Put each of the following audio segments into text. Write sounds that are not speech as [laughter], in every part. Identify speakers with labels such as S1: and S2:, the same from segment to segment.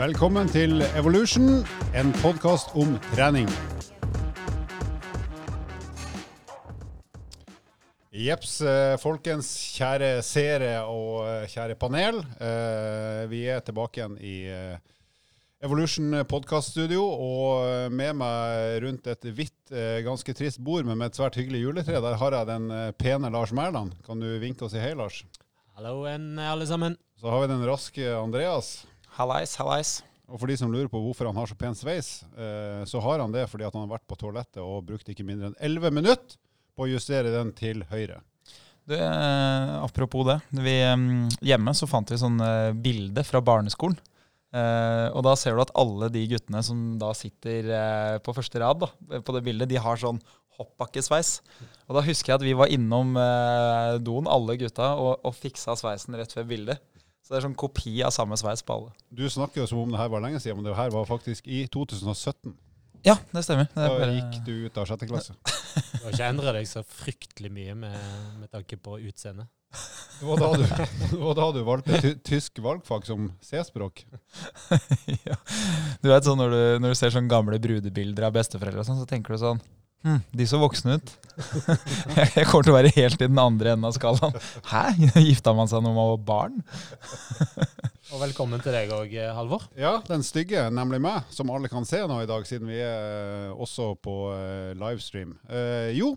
S1: Velkommen til Evolution, en podkast om trening. Jeps, eh, folkens, kjære seere og eh, kjære panel. Eh, Vi er tilbake igjen i Evolution podkaststudio, og med meg rundt et hvitt, ganske trist bord, men med et svært hyggelig juletre, der har jeg den pene Lars Mæland. Kan du vinke og si hei, Lars?
S2: Hallo alle sammen.
S1: Så har vi den raske Andreas.
S3: Hallais, hallais.
S1: Og for de som lurer på hvorfor han har så pen sveis, eh, så har han det fordi at han har vært på toalettet og brukt ikke mindre enn 11 minutter på å justere den til høyre.
S3: Du, eh, apropos det. Vi, eh, hjemme så fant vi sånn eh, bilde fra barneskolen. Eh, og da ser du at alle de guttene som da sitter på første rad da, på det bildet, de har sånn hoppbakkesveis. Og da husker jeg at vi var innom doen, alle gutta, og, og fiksa sveisen rett før bildet. Så det er sånn kopi av samme sveis på alle.
S1: Du snakker jo som om det her var lenge siden, men det her var faktisk i 2017.
S3: Ja, det stemmer. Det
S1: Da
S3: bare-
S1: gikk du ut av sjette klasse. [laughs]
S2: Du har ikke endret deg så fryktelig mye med, med tanke på utseendet.
S1: Det var da du, var da du valgte ty tysk valgfag som C-språk. [laughs]
S3: ja. Du vet sånn når du, når du ser sånne gamle brudebilder av besteforeldre, og sånn, så tenker du sånn hm, De så voksne ut. [laughs] Jeg kommer til å være helt i den andre enden av skalaen. Hæ? [laughs] Gifta man seg når man var barn? [laughs]
S2: Og velkommen til deg òg, Halvor.
S1: Ja, den stygge, nemlig meg, som alle kan se nå i dag, siden vi er eh, også på eh, livestream. Eh, jo,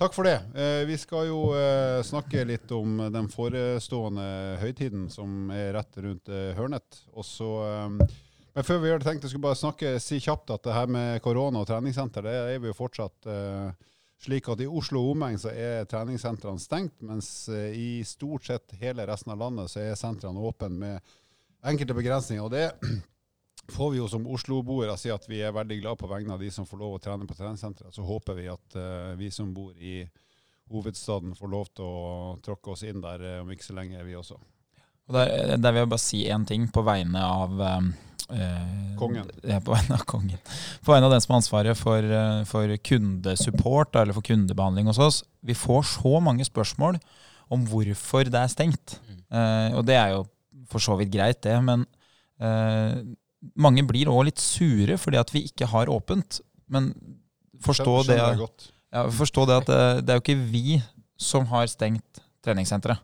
S1: takk for det. Eh, vi skal jo eh, snakke litt om den forestående høytiden som er rett rundt eh, hørnet. Og så eh, Men før vi gjør det, tenkte jeg skulle bare snakke, si kjapt at det her med korona og treningssenter, det er vi jo fortsatt eh, slik at i Oslo og omegn så er treningssentrene stengt, mens eh, i stort sett hele resten av landet så er sentrene åpne med enkelte begrensninger. Og det får vi jo som Oslo-boere si at vi er veldig glad på vegne av de som får lov å trene på treningssenteret. Så håper vi at uh, vi som bor i hovedstaden får lov til å tråkke oss inn der eh, om ikke så lenge, vi også.
S3: Der, der vil jeg bare si én ting på vegne av eh,
S1: Kongen.
S3: Ja, på vegne av kongen. På vegne av den som har ansvaret for, eh, for kundesupport eller for kundebehandling hos oss. Vi får så mange spørsmål om hvorfor det er stengt.
S2: Mm.
S3: Eh, og det er jo for så vidt greit, det, men eh, mange blir òg litt sure fordi at vi ikke har åpent. Men forstå det,
S1: det,
S3: ja, forstå det at det, det er jo ikke vi som har stengt treningssenteret.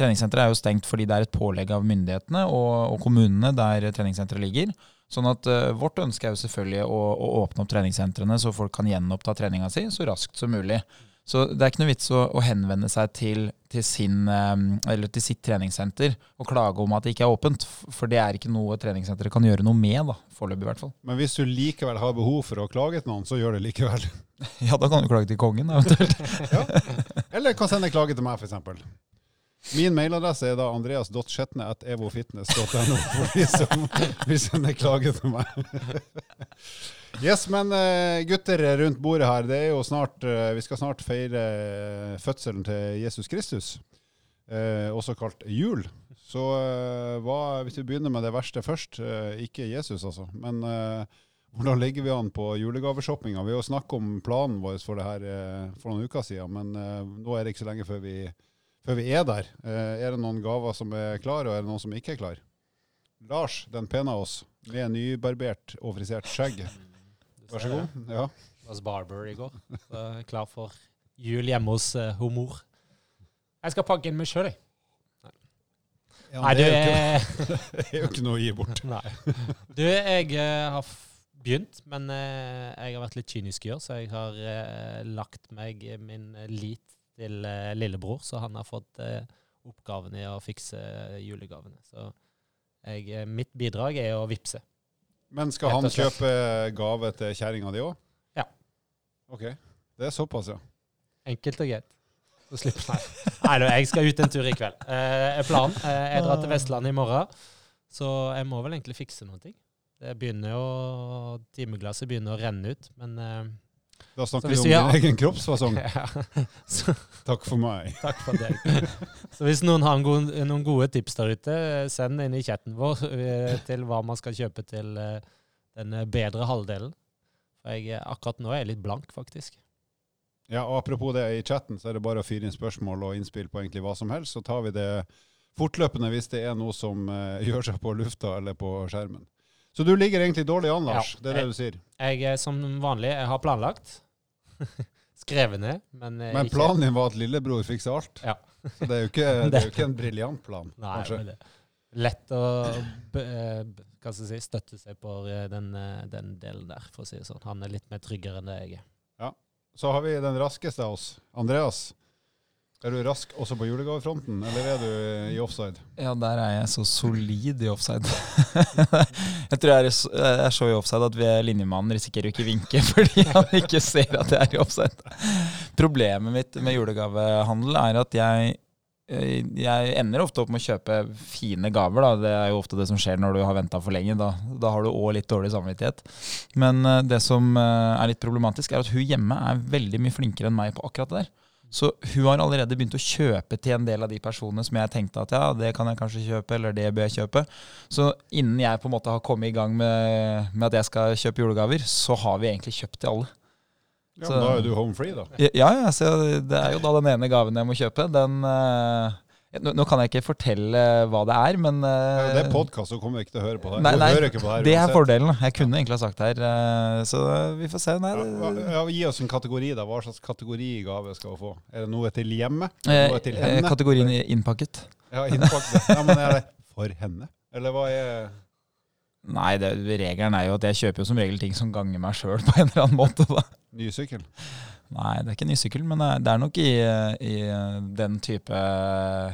S3: Treningssenteret er jo stengt fordi det er et pålegg av myndighetene og, og kommunene der treningssenteret ligger. Sånn at uh, Vårt ønske er jo selvfølgelig å, å åpne opp treningssentrene så folk kan gjenoppta treninga si så raskt som mulig. Så Det er ikke noe vits å, å henvende seg til, til, sin, eh, eller til sitt treningssenter og klage om at det ikke er åpent. For det er ikke noe treningssenteret kan gjøre noe med, da, foreløpig i hvert fall.
S1: Men hvis du likevel har behov for å klage til noen, så gjør det likevel. [laughs]
S3: Ja, da kan du klage til kongen, eventuelt. [laughs]
S1: Eller kan sende klage til meg, f.eks. Min mailadresse er da andreas.skjetne.evofitness.no for de som vil sende klage til meg. Yes, men eh, gutter rundt bordet her, det er jo snart eh, Vi skal snart feire eh, fødselen til Jesus Kristus, også kalt jul. Så hva, hvis vi begynner med det verste først, ikke Jesus altså, men hvordan ligger vi an på julegaveshoppinga? Vi har jo snakket om planen vår for det her for noen uker siden, men nå er det ikke så lenge før vi, før vi er der. Eh, er det noen gaver som er klare, og er det noen som ikke er klare? Lars, den pene av oss, med nybarbert og frisert skjegg. [laughs] Vær så god. Ja.
S2: var Barber i går. Klar for jul hjemme hos uh, homor. Jeg skal pakke inn meg sjøl, jeg.
S1: Ja,
S2: Nei,
S1: det,
S2: du
S1: er jo ikke,
S2: eh, [laughs]
S1: det er jo ikke noe å gi bort. [laughs]
S2: Nei. Du, jeg eh, har begynt, men eh, jeg har vært litt kynisk i år, så jeg har eh, lagt meg min lit til eh, lillebror, så han har fått eh, oppgaven i å fikse julegavene. Så jeg, eh, mitt bidrag er å vippse.
S1: Men skal han kjøpe gave til kjerringa di òg?
S2: Ja.
S1: Ok. Det er såpass, ja.
S2: Enkelt og greit. Så slipper han. Nei da, jeg skal ut en tur i kveld. Eh, er planen. Eh, jeg drar til Vestlandet i morgen, så jeg må vel egentlig fikse noen ting. Det begynner jo, Timeglasset begynner å renne ut, men eh,
S1: Da snakker vi om din egen kroppsfasong. [laughs]
S2: ja. så,
S1: Takk for meg. [laughs]
S2: Takk for deg. Så hvis noen har noen gode tips der ute, send inn i chatten vår eh, til hva man skal kjøpe til eh, den bedre halvdelen. For jeg, akkurat nå er jeg litt blank, faktisk.
S1: Ja, og Apropos det, i chatten så er det bare å fyre inn spørsmål og innspill på egentlig hva som helst. Så tar vi det fortløpende hvis det er noe som eh, [laughs] gjør seg på lufta eller på skjermen. Så du ligger egentlig dårlig an, Lars.
S2: Ja.
S1: Det er det du sier.
S2: Jeg er som vanlig, jeg har planlagt. [laughs] Skrevet ned, men, eh,
S1: Men
S2: ikke-
S1: planen din var at lillebror fikser alt.
S2: Ja.
S1: Så det er jo ikke, [laughs] det er jo ikke en briljant plan,
S2: Nei,
S1: kanskje.
S2: men det er lett å eh, hva skal jeg si, støtte seg på eh, den, den delen der, for å si det sånn. Han er litt mer tryggere enn det jeg er. Ja.
S1: Så har vi den raskeste av oss. Andreas. Er du rask også på julegavefronten, eller er du i offside?
S3: Ja, der er jeg så solid i offside. [laughs] jeg tror jeg så- jeg er så i offside at vi linjemannen risikerer å ikke vinke [laughs] fordi han ikke ser at jeg er i offside. Problemet mitt med julegavehandel er at jeg eh, jeg ender ofte opp med å kjøpe fine gaver. Da. Det er jo ofte det som skjer når du har venta for lenge. Da, da har du òg litt dårlig samvittighet. Men eh, det som eh, er litt problematisk, er at hun hjemme er veldig mye flinkere enn meg på akkurat det der. Så hun har allerede begynt å kjøpe til en del av de personene som jeg tenkte at ja, det kan jeg kanskje kjøpe, eller det bør jeg kjøpe. Så innen jeg på en måte har kommet i gang med, med at jeg skal kjøpe julegaver, så har vi egentlig kjøpt til alle.
S1: Ja,
S3: Så-
S1: men Da er du home free, da.
S3: Ja, ja, så det er jo da den ene gaven jeg må kjøpe. Den eh, nå, nå kan jeg ikke fortelle hva det er, men uh,
S1: Det er podkast, så kommer vi ikke til å høre på det.
S3: Nei, nei,
S1: på det her
S3: det er fordelen. Jeg kunne egentlig ha sagt det her, uh, så vi får se. Nei,
S1: Ja, ja, gi oss en kategori, da. Hva slags kategori gave skal hun få? Er det noe til hjemmet?
S3: eh,
S1: Noe til
S3: eh,
S1: henne?
S3: kategorien innpakket.
S1: Ja, innpakket. [laughs] Ja, men er det for henne? Eller hva er
S3: Nei, det, regelen er jo at jeg kjøper jo som regel ting som ganger meg sjøl på en eller annen måte. da.
S1: ny sykkel?
S3: Nei, det er ikke ny sykkel, men det er- nok i, i den type eh,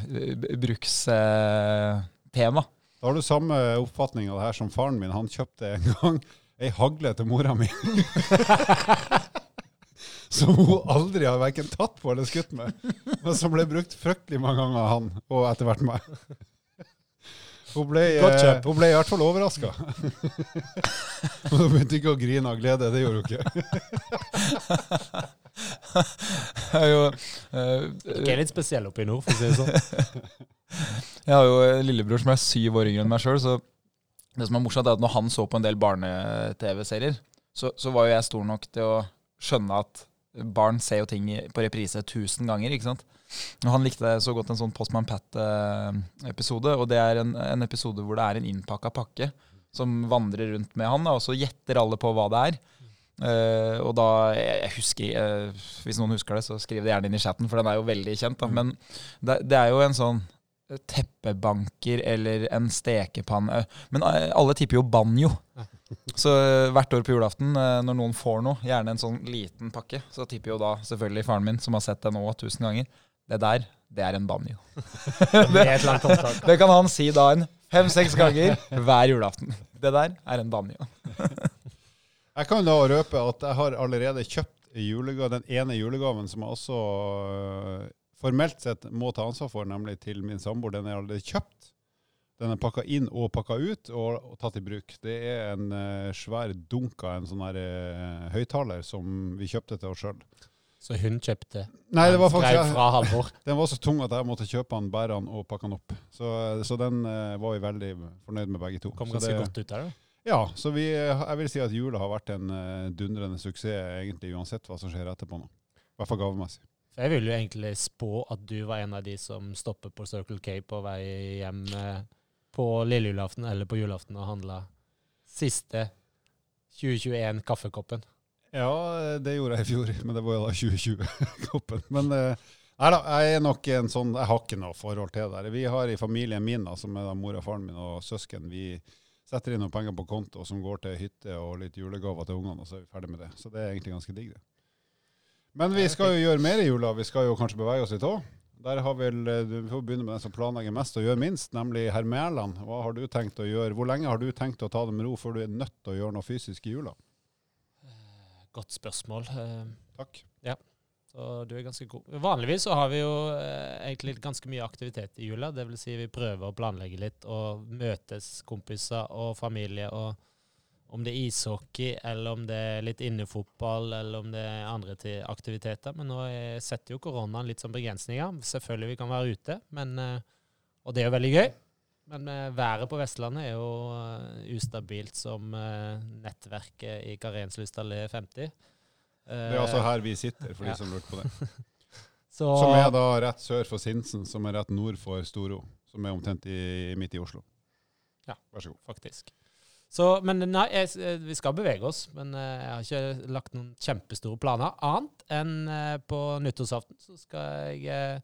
S3: brukstema.
S1: Da har du samme oppfatning av det her som faren min. Han kjøpte en gang ei hagle til mora mi. [laughs] Som hun aldri har verken tatt på eller skutt med. Men som ble brukt fryktelig mange ganger av han, og etter hvert meg. Hun ble, eh, hun ble i hvert fall overraska. [laughs] Men hun begynte ikke å grine av glede. Det gjorde hun ikke. [laughs] [laughs]
S3: Jo,
S2: Ikke er litt spesiell oppe i nord, for å si det sånn. [laughs]
S3: jeg har jo en lillebror som er syv år yngre enn meg sjøl, så det som er morsomt, er at når han så på en del barne-TV-serier, så, så var jo jeg stor nok til å skjønne at barn ser jo ting på reprise tusen ganger, ikke sant? Og han likte så godt en sånn Postman Pat-episode, og det er en, en episode hvor det er en innpakka pakke som vandrer rundt med han, og så gjetter alle på hva det er. Eh, og da, jeg, jeg husker eh, Hvis noen husker det, så skriv det gjerne inn i chatten, for den er jo veldig kjent. Da. Men det, det er jo en sånn teppebanker eller en stekepanne. Men eh, alle tipper jo banjo. [laughs] Så eh, hvert år på julaften, eh, når noen får noe, gjerne en sånn liten pakke, så tipper jo da selvfølgelig faren min, som har sett det nå tusen ganger, det der, det er en banjo. [laughs] [laughs]
S2: Med et eller annet opptak.
S3: Det kan han si da en fem-seks ganger hver julaften. Det der er en banjo.
S1: Jeg kan da røpe at jeg har allerede kjøpt julegave, den ene julegaven som jeg også øh, formelt sett må ta ansvar for, nemlig til min samboer. Den er allerede kjøpt. Den er pakka inn og pakka ut og, og tatt i bruk. Det er en uh, svær dunk av en sånn her øh, høyttaler som vi kjøpte til oss sjøl.
S2: Så hun kjøpte.
S1: Nei, det var faktisk
S2: fra Halvor. [laughs]
S1: Den var så tung at jeg måtte kjøpe den, bære den og pakke den opp. Så, så den uh, var vi veldig fornøyd med begge to.
S2: Kom ganske godt ut der, det.
S1: Ja, så vi, jeg vil si at jula har vært en eh, dundrende suksess, egentlig uansett hva som skjer etterpå nå. I hvert fall gavemessig.
S2: Jeg vil jo egentlig spå at du var en av de som stopper på Circle K på vei hjem eh, på lille julaften eller på julaften og handla siste 2021-kaffekoppen.
S1: Ja, det gjorde jeg i fjor, men det var jo da 2020-koppen. Men eh, nei da, jeg er nok en sånn Jeg har ikke noe forhold til det der. Vi har i familien min, da, som er da mor og faren min og søsken, vi setter inn noen penger på konto som går til hytte og litt julegaver til ungene, og så er vi ferdig med det. Så det er egentlig ganske digg, det. Men vi skal jo gjøre mer i jula. Vi skal jo kanskje bevege oss litt òg. Der har vel, eh, du får begynne med den som planlegger mest og gjør minst, nemlig herr Mæland. Hva har du tenkt å gjøre? Hvor lenge har du tenkt å ta det med ro før du er nødt til å gjøre noe fysisk i jula?
S2: Godt spørsmål. Eh,
S1: Takk.
S2: Så du er ganske god. Vanligvis så har vi jo eh, egentlig ganske mye aktivitet i jula. Det vil si vi prøver å planlegge litt og møtes kompiser og familie. og Om det er ishockey, eller om det er litt innefotball, eller om det er andre aktiviteter. Men nå er, setter jo koronaen litt som begrensninger. Selvfølgelig vi kan være ute, men, eh, og det er jo veldig gøy. Men eh, været på Vestlandet er jo ustabilt som nettverket i Karenslyst allé 50.
S1: Det er altså her vi sitter, for
S2: Ja.
S1: de som lurte på det. [laughs]
S2: Så,
S1: Som er da rett sør for Sinsen, som er rett nord for Storo. Som er omtrent i, midt i Oslo.
S2: Ja.
S1: Vær så god.
S2: faktisk. Så, men nei, jeg, eh, vi skal bevege oss. Men eh, jeg har ikke lagt noen kjempestore planer. Annet enn eh, på nyttårsaften så skal jeg eh,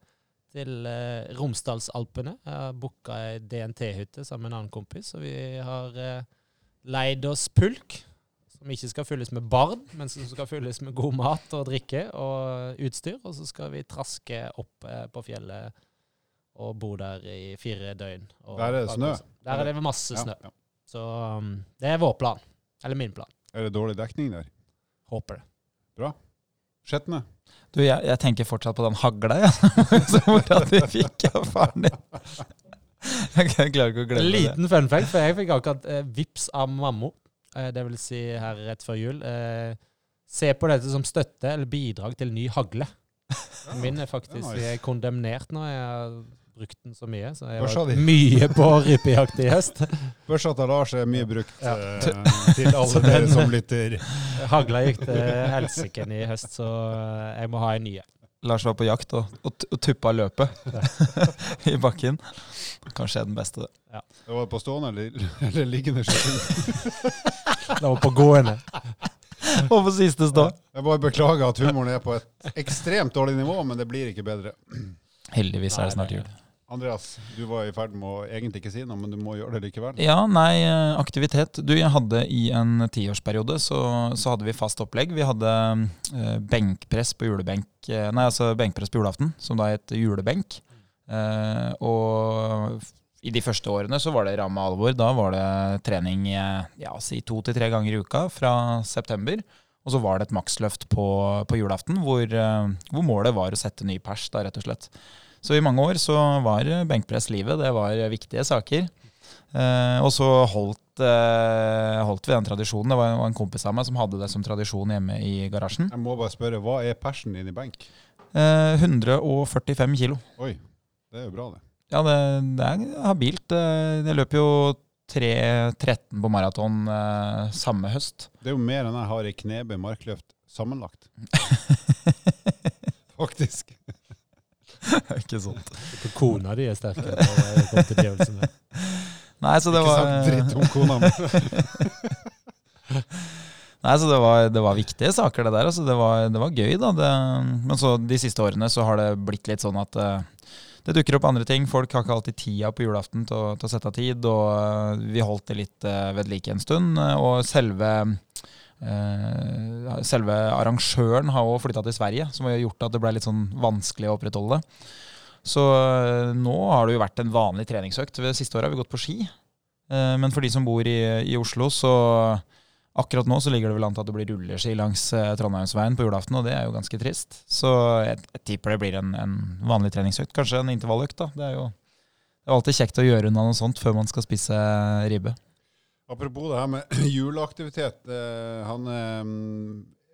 S2: til eh, Romsdalsalpene. Jeg har booka ei DNT-hytte sammen med en annen kompis. Og vi har eh, leid oss pulk, som ikke skal fylles med barn, men som skal fylles med god mat og drikke og utstyr. Og så skal vi traske opp eh, på fjellet og bo der i fire døgn. Og
S1: Der er det snø.
S2: Der er det masse snø.
S1: Ja, ja.
S2: Så um, det er vår plan. Eller min plan.
S1: Er det dårlig dekning der?
S2: Håper det. Bra.
S1: Skjetne?
S3: Du, jeg, jeg tenker fortsatt på den hagla, jeg. Som mora di fikk av faren din. Jeg klarer ikke å
S2: En
S3: glemme det.
S2: liten fun fact, for jeg fikk akkurat eh, vips av mammo. Eh, det vil si her rett før jul. Eh, se på dette som støtte eller bidrag til ny hagle. Min er faktisk
S1: nice.
S2: kondemnert nå. Jeg har brukt den så mye. Så jeg har
S1: vært
S2: mye på rypejakt i høst. [laughs]
S1: Børsa til Lars er mye brukt
S2: Ja.
S1: eh, til [laughs] alle dere som lytter. [laughs]
S2: Hagla gikk til helsiken i høst, så jeg må ha en nye.
S3: Lars var på jakt og, og, og tuppa løpet [laughs] i bakken. Kanskje er den beste, det.
S1: Det var på stående eller, eller liggende skyting. [laughs]
S2: Det var på gående.
S3: Og på siste stå.
S1: Jeg bare beklager at humoren er på et ekstremt dårlig nivå, men det blir ikke bedre.
S3: Heldigvis er det snart jul.
S1: Andreas, du var i ferd med å egentlig ikke si noe, men du må gjøre det likevel.
S3: Ja, nei, eh, aktivitet. Du, jeg hadde i en tiårsperiode så, så hadde vi fast opplegg. Vi hadde eh, benkpress på julebenk eh, Nei, altså benkpress på julaften, som da het julebenk. Eh, og i de første årene så var det ramme alvor. Da var det trening eh, ja, si to til tre ganger i uka fra september. Og så var det et maksløft på, på julaften, hvor, hvor målet var å sette ny pers, da, rett og slett. Så i mange år så var benkpress livet. Det var viktige saker. Eh, og så holdt, eh, holdt vi den tradisjonen. Det var en, kompis av meg som hadde det som tradisjon hjemme i garasjen.
S1: Jeg må bare spørre, hva er persen din i benk?
S3: Eh, 145 kilo.
S1: Oi, det er jo bra det.
S3: Ja, det, det er habilt. det Jeg løper jo 3.13 på maraton eh, samme høst.
S1: Det er jo mer enn jeg har i knebøy markløft sammenlagt. [laughs] Faktisk. [laughs]
S3: Ikke sant.
S2: Kona di er sterkere. og det er godt til. [laughs]
S3: Nei, så det
S1: ikke
S3: var
S1: sagt dritt om kona mi. [laughs]
S3: Nei, så det var, det var viktige saker, det der. Altså, det, var, det var gøy, da. Det, men så de siste årene så har det blitt litt sånn at eh, det dukker opp andre ting. Folk har ikke alltid tida på julaften til, å- til å sette av tid, og eh, vi holdt det litt uh, ved like en stund. eh, Og selve eh, Selve arrangøren har òg flytta til Sverige, som har gjort at det ble litt sånn vanskelig å opprettholde det. Så eh, nå har det jo vært en vanlig treningsøkt. Det siste året har vi gått på ski. Eh, Men for de som bor i, i Oslo, så Akkurat nå så ligger det vel an til at det blir rulleski langs eh, Trondheimsveien på julaften, og det er jo ganske trist. Så jeg, jeg tipper det blir en, en vanlig treningsøkt, kanskje en intervalløkt. da. Det er jo det er alltid kjekt å gjøre unna noe sånt før man skal spise ribbe.
S1: Apropos det her med [clears throat] juleaktivitet. eh, han, eh,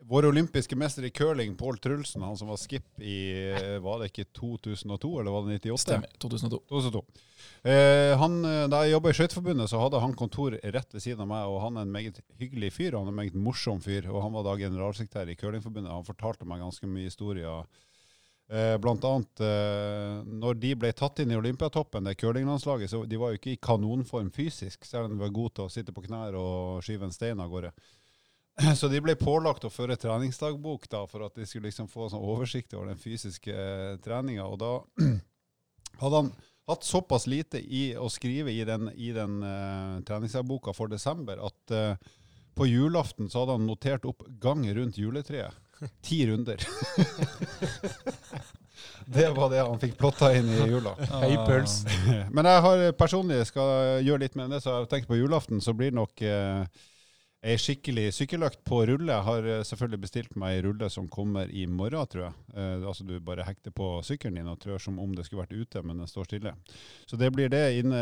S1: vår olympiske mester i curling, Pål Trulsen, han som var skip i eh, Var det ikke 2002, eller var det 98?
S3: Stemmer. 2002.
S1: 2002. Eh, han, da jeg jobba i Skøyteforbundet, så hadde han kontor rett ved siden av meg, og han er en meget hyggelig fyr, han er en meget morsom fyr, og han var da generalsekretær i Curlingforbundet. Han fortalte meg ganske mye historier. Eh, blant annet eh, når de ble tatt inn i Olympiatoppen, det curlinglandslaget, så de var jo ikke i kanonform fysisk, selv om de var gode til å sitte på knær og skyve en stein av gårde. [clears throat] Så de ble pålagt å føre treningsdagbok da, for at de skulle liksom få sånn oversikt over den fysiske eh, treninga. Og da [clears throat] hadde han hatt såpass lite i å skrive i den, i den uh, treningsdagboka for desember at uh, på julaften så hadde han notert opp gang rundt juletreet. Ti runder. [laughs] det var det han fikk plotta inn i jula. [laughs]
S2: Høy puls.
S1: Men jeg har personlig skal gjøre litt med det, så jeg har tenkt på julaften så blir det nok eh, ei skikkelig sykkeløkt på rulle. Jeg har eh, selvfølgelig bestilt meg ei rulle som kommer i morgen, tror jeg. Eh, altså du bare hekter på sykkelen din og trør som om det skulle vært ute, men den står stille. Så det blir det inne,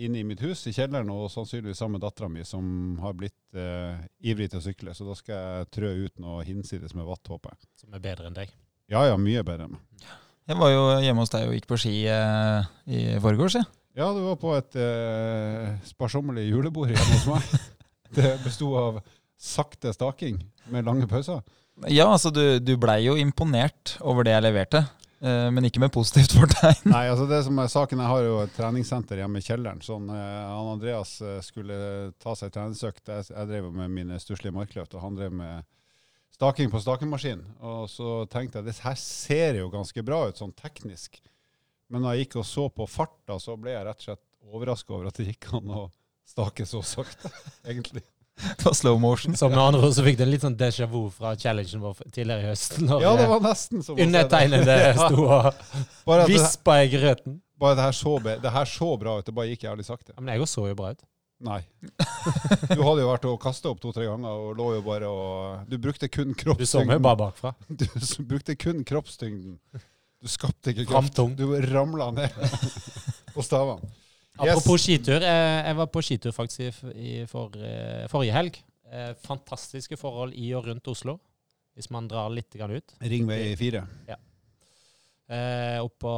S1: inne i mitt hus i kjelleren, og sannsynligvis sammen med dattera mi, som har blitt eh, ivrig til å sykle. Så da skal jeg trø ut noe hinsides med vatt, håper jeg.
S2: Som er bedre enn deg.
S1: Ja ja, mye bedre enn meg.
S3: Jeg var jo hjemme hos deg og gikk på ski eh, i forgårs, jeg.
S1: Ja, du var på et eh, sparsommelig julebord hjemme hos meg. [laughs] Det besto av sakte staking med lange pauser.
S3: Ja, altså du, du blei jo imponert over det jeg leverte. Eh, men ikke med positivt fortegn.
S1: Nei, altså det som er saken, Jeg har jo et treningssenter hjemme i kjelleren. sånn han Andreas eh, skulle ta seg treningsøkt. Jeg, jeg drev med mine stusslige markløft, og han drev med staking på stakemaskin. Og så tenkte jeg det her ser jo ganske bra ut sånn teknisk. Men da jeg gikk og så på farta, så ble jeg rett og slett overraska over at det gikk an å stake så sakte, [laughs] egentlig.
S3: Det var slow motion.
S2: Som med andre ord så fikk du en litt sånn déjà vu fra challengen vår tidligere i høst. Når
S1: Ja, det var nesten som
S2: undertegnede [laughs] sto og vispa i grøten.
S1: bare det, her så, be- det her så bra ut, det bare gikk jævlig sakte.
S2: Ja, men jeg også så jo bra ut.
S1: Nei. [laughs] Du hadde jo vært og kasta opp to-tre ganger og lå jo bare og Du brukte kun kroppstyngden.
S2: Du så meg bare bakfra.
S1: Du brukte kun kroppstyngden. Du skapte ikke kraft.
S2: Framtung.
S1: Du ramla ned på stavene. Yes.
S2: Apropos skitur. eh, Jeg var på skitur faktisk i, for, eh, forrige helg. Eh, Fantastiske forhold i og rundt Oslo, hvis man drar litt ut.
S1: Ringvei 4.
S2: Eh, oppå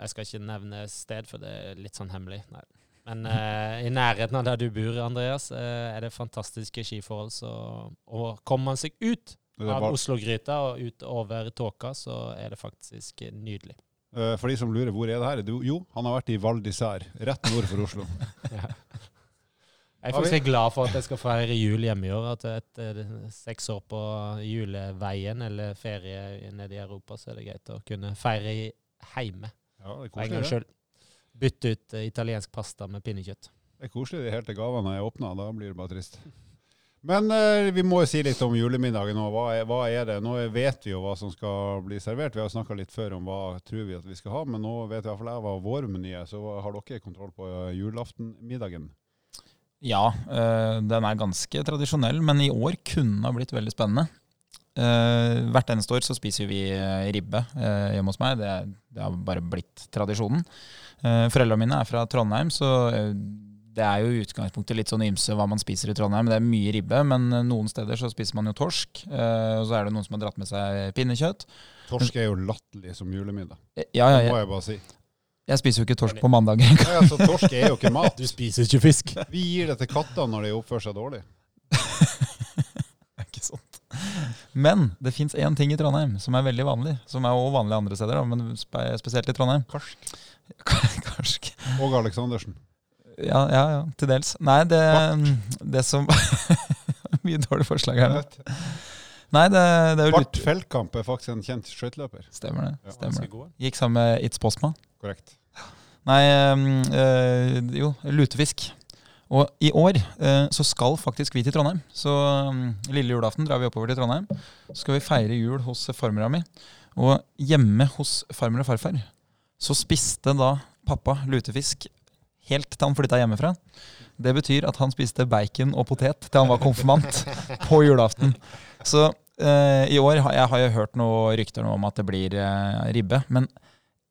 S2: Jeg skal ikke nevne sted, for det er litt sånn hemmelig. Nei. Men eh, i nærheten av der du bor, Andreas, eh, er det fantastiske skiforhold. Så, og kommer man seg ut av Oslo-gryta og ut over tåka, så er det faktisk nydelig.
S1: Eh, For de som lurer, hvor er det her? Jo, han har vært i Val d'Isère, rett nord for Oslo. [laughs]
S2: Jeg er faktisk glad for at jeg skal feire jul hjemme i år. At etter seks år på juleveien eller ferie nede i Europa, så er det greit å kunne feire hjemme.
S1: Ja, det er
S2: en
S1: koselig.
S2: Bytte ut eh, italiensk pasta med pinnekjøtt.
S1: det er koselig de helt til gavene er åpna, da blir det bare trist. Men eh, vi må jo si litt om julemiddagen nå. Hva er, hva er det? Nå vet vi jo hva som skal bli servert. Vi har snakka litt før om hva tror vi at vi skal ha, men nå vet i hvert fall jeg hva vår meny er. Så har dere kontroll på eh, julaftenmiddagen?
S3: Ja, eh, den er ganske tradisjonell, men i år kunne ha blitt veldig spennende. Eh, hvert eneste år så spiser vi eh, ribbe eh, hjemme hos meg. Det, det har bare blitt tradisjonen. Uh, Foreldrene mine er fra Trondheim, så eh, det er jo i utgangspunktet litt sånn ymse hva man spiser i Trondheim. Det er mye ribbe, men eh, noen steder så spiser man jo torsk. eh, og så er det noen som har dratt med seg pinnekjøtt.
S1: Torsk er jo latterlig som julemiddag.
S3: Ja, Ja, ja,
S1: Det må
S3: jeg,
S1: bare si.
S3: jeg spiser jo ikke torsk på mandager engang.
S1: Nei, altså, torsk er jo ikke mat. [laughs]
S2: Du spiser ikke fisk.
S1: Vi gir det til kattene når de oppfører seg dårlig. [laughs]
S3: det er Ikke sant. Men det fins én ting i Trondheim som er veldig vanlig, som er også vanlig andre steder, men spesielt i Trondheim.
S1: Karsk. [laughs]
S3: Karsk.
S1: Og Aleksandersen.
S3: Ja, ja, ja, til dels. Nei, det, det som [laughs] Mye dårlige forslag her nå. Nei, det, det er jo
S1: Bart Feldkamp er faktisk en kjent skøyteløper.
S3: Stemmer det.
S1: Ja,
S3: stemmer det. Gikk sammen med It's Postma.
S1: Korrekt.
S3: Nei, øh, jo, lutefisk. Og i år øh, så skal faktisk vi til Trondheim. Så øh, lille julaften drar vi oppover til Trondheim. Så skal vi feire jul hos farmora mi. Og hjemme hos farmor og farfar så spiste da pappa lutefisk helt til han flytta hjemmefra. Det betyr at han spiste bacon og potet til han var konfirmant [laughs] på julaften. Så eh, i år har jeg, har jeg hørt noen rykter om at det blir eh, ribbe. Men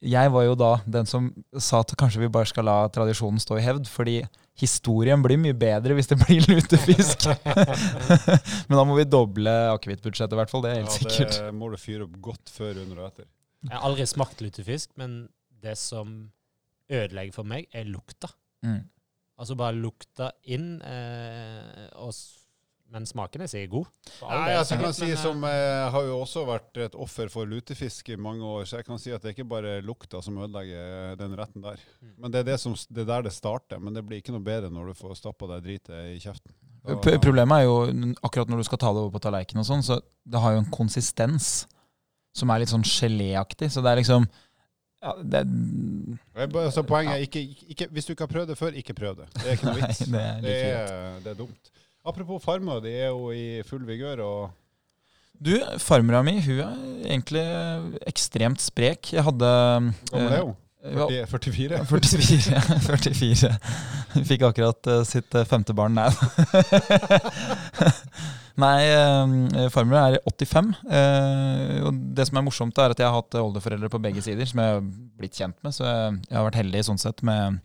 S3: jeg var jo da den som sa at kanskje vi bare skal la tradisjonen stå i hevd, fordi historien blir mye bedre hvis det blir lutefisk. [laughs] Men da må vi doble akevittbudsjettet, i hvert fall. Det er helt sikkert.
S1: det må du fyre opp godt før, under og etter.
S2: Jeg har aldri smakt lutefisk, men det som ødelegger for meg, er lukta.
S3: Mm.
S2: Altså bare lukta inn, eh, og, men smaken er sikkert god.
S1: Nei, altså, jeg kan [laughs] si
S2: Men, eh,
S1: som eh, har jo også vært et offer for lutefisk i mange år, så jeg kan si at det er ikke bare lukta som ødelegger den retten der.
S2: Mm.
S1: Men det er det, som, det er der det starter. Men det blir ikke noe bedre når du får stappa deg dritet i kjeften. Da-
S3: Problemet er jo akkurat når du skal ta det over på tallerkenen og sånn, så det har jo en konsistens som er litt sånn geléaktig. Så det er liksom ja, det,
S1: Så poenget er ikke, ikke, Hvis du ikke har prøvd det før, ikke prøv det. Det er ikke noe [laughs]
S3: Nei,
S1: vits.
S3: det er
S1: Det er, det er dumt. Apropos farmer, de er jo i full vigør. og
S3: Du, farmora mi hun er egentlig ekstremt sprek. Jeg hadde
S1: Hvor gammel er hun? 40, 44?
S3: 44. 44. Hun fikk akkurat eh, sitt eh, femte barn. Nei, [laughs] Nei uh, farmor er 85. eh, og det som er morsomt, er at jeg har hatt oldeforeldre på begge sider, som jeg har blitt kjent med. Så jeg, har vært heldig sånn sett med,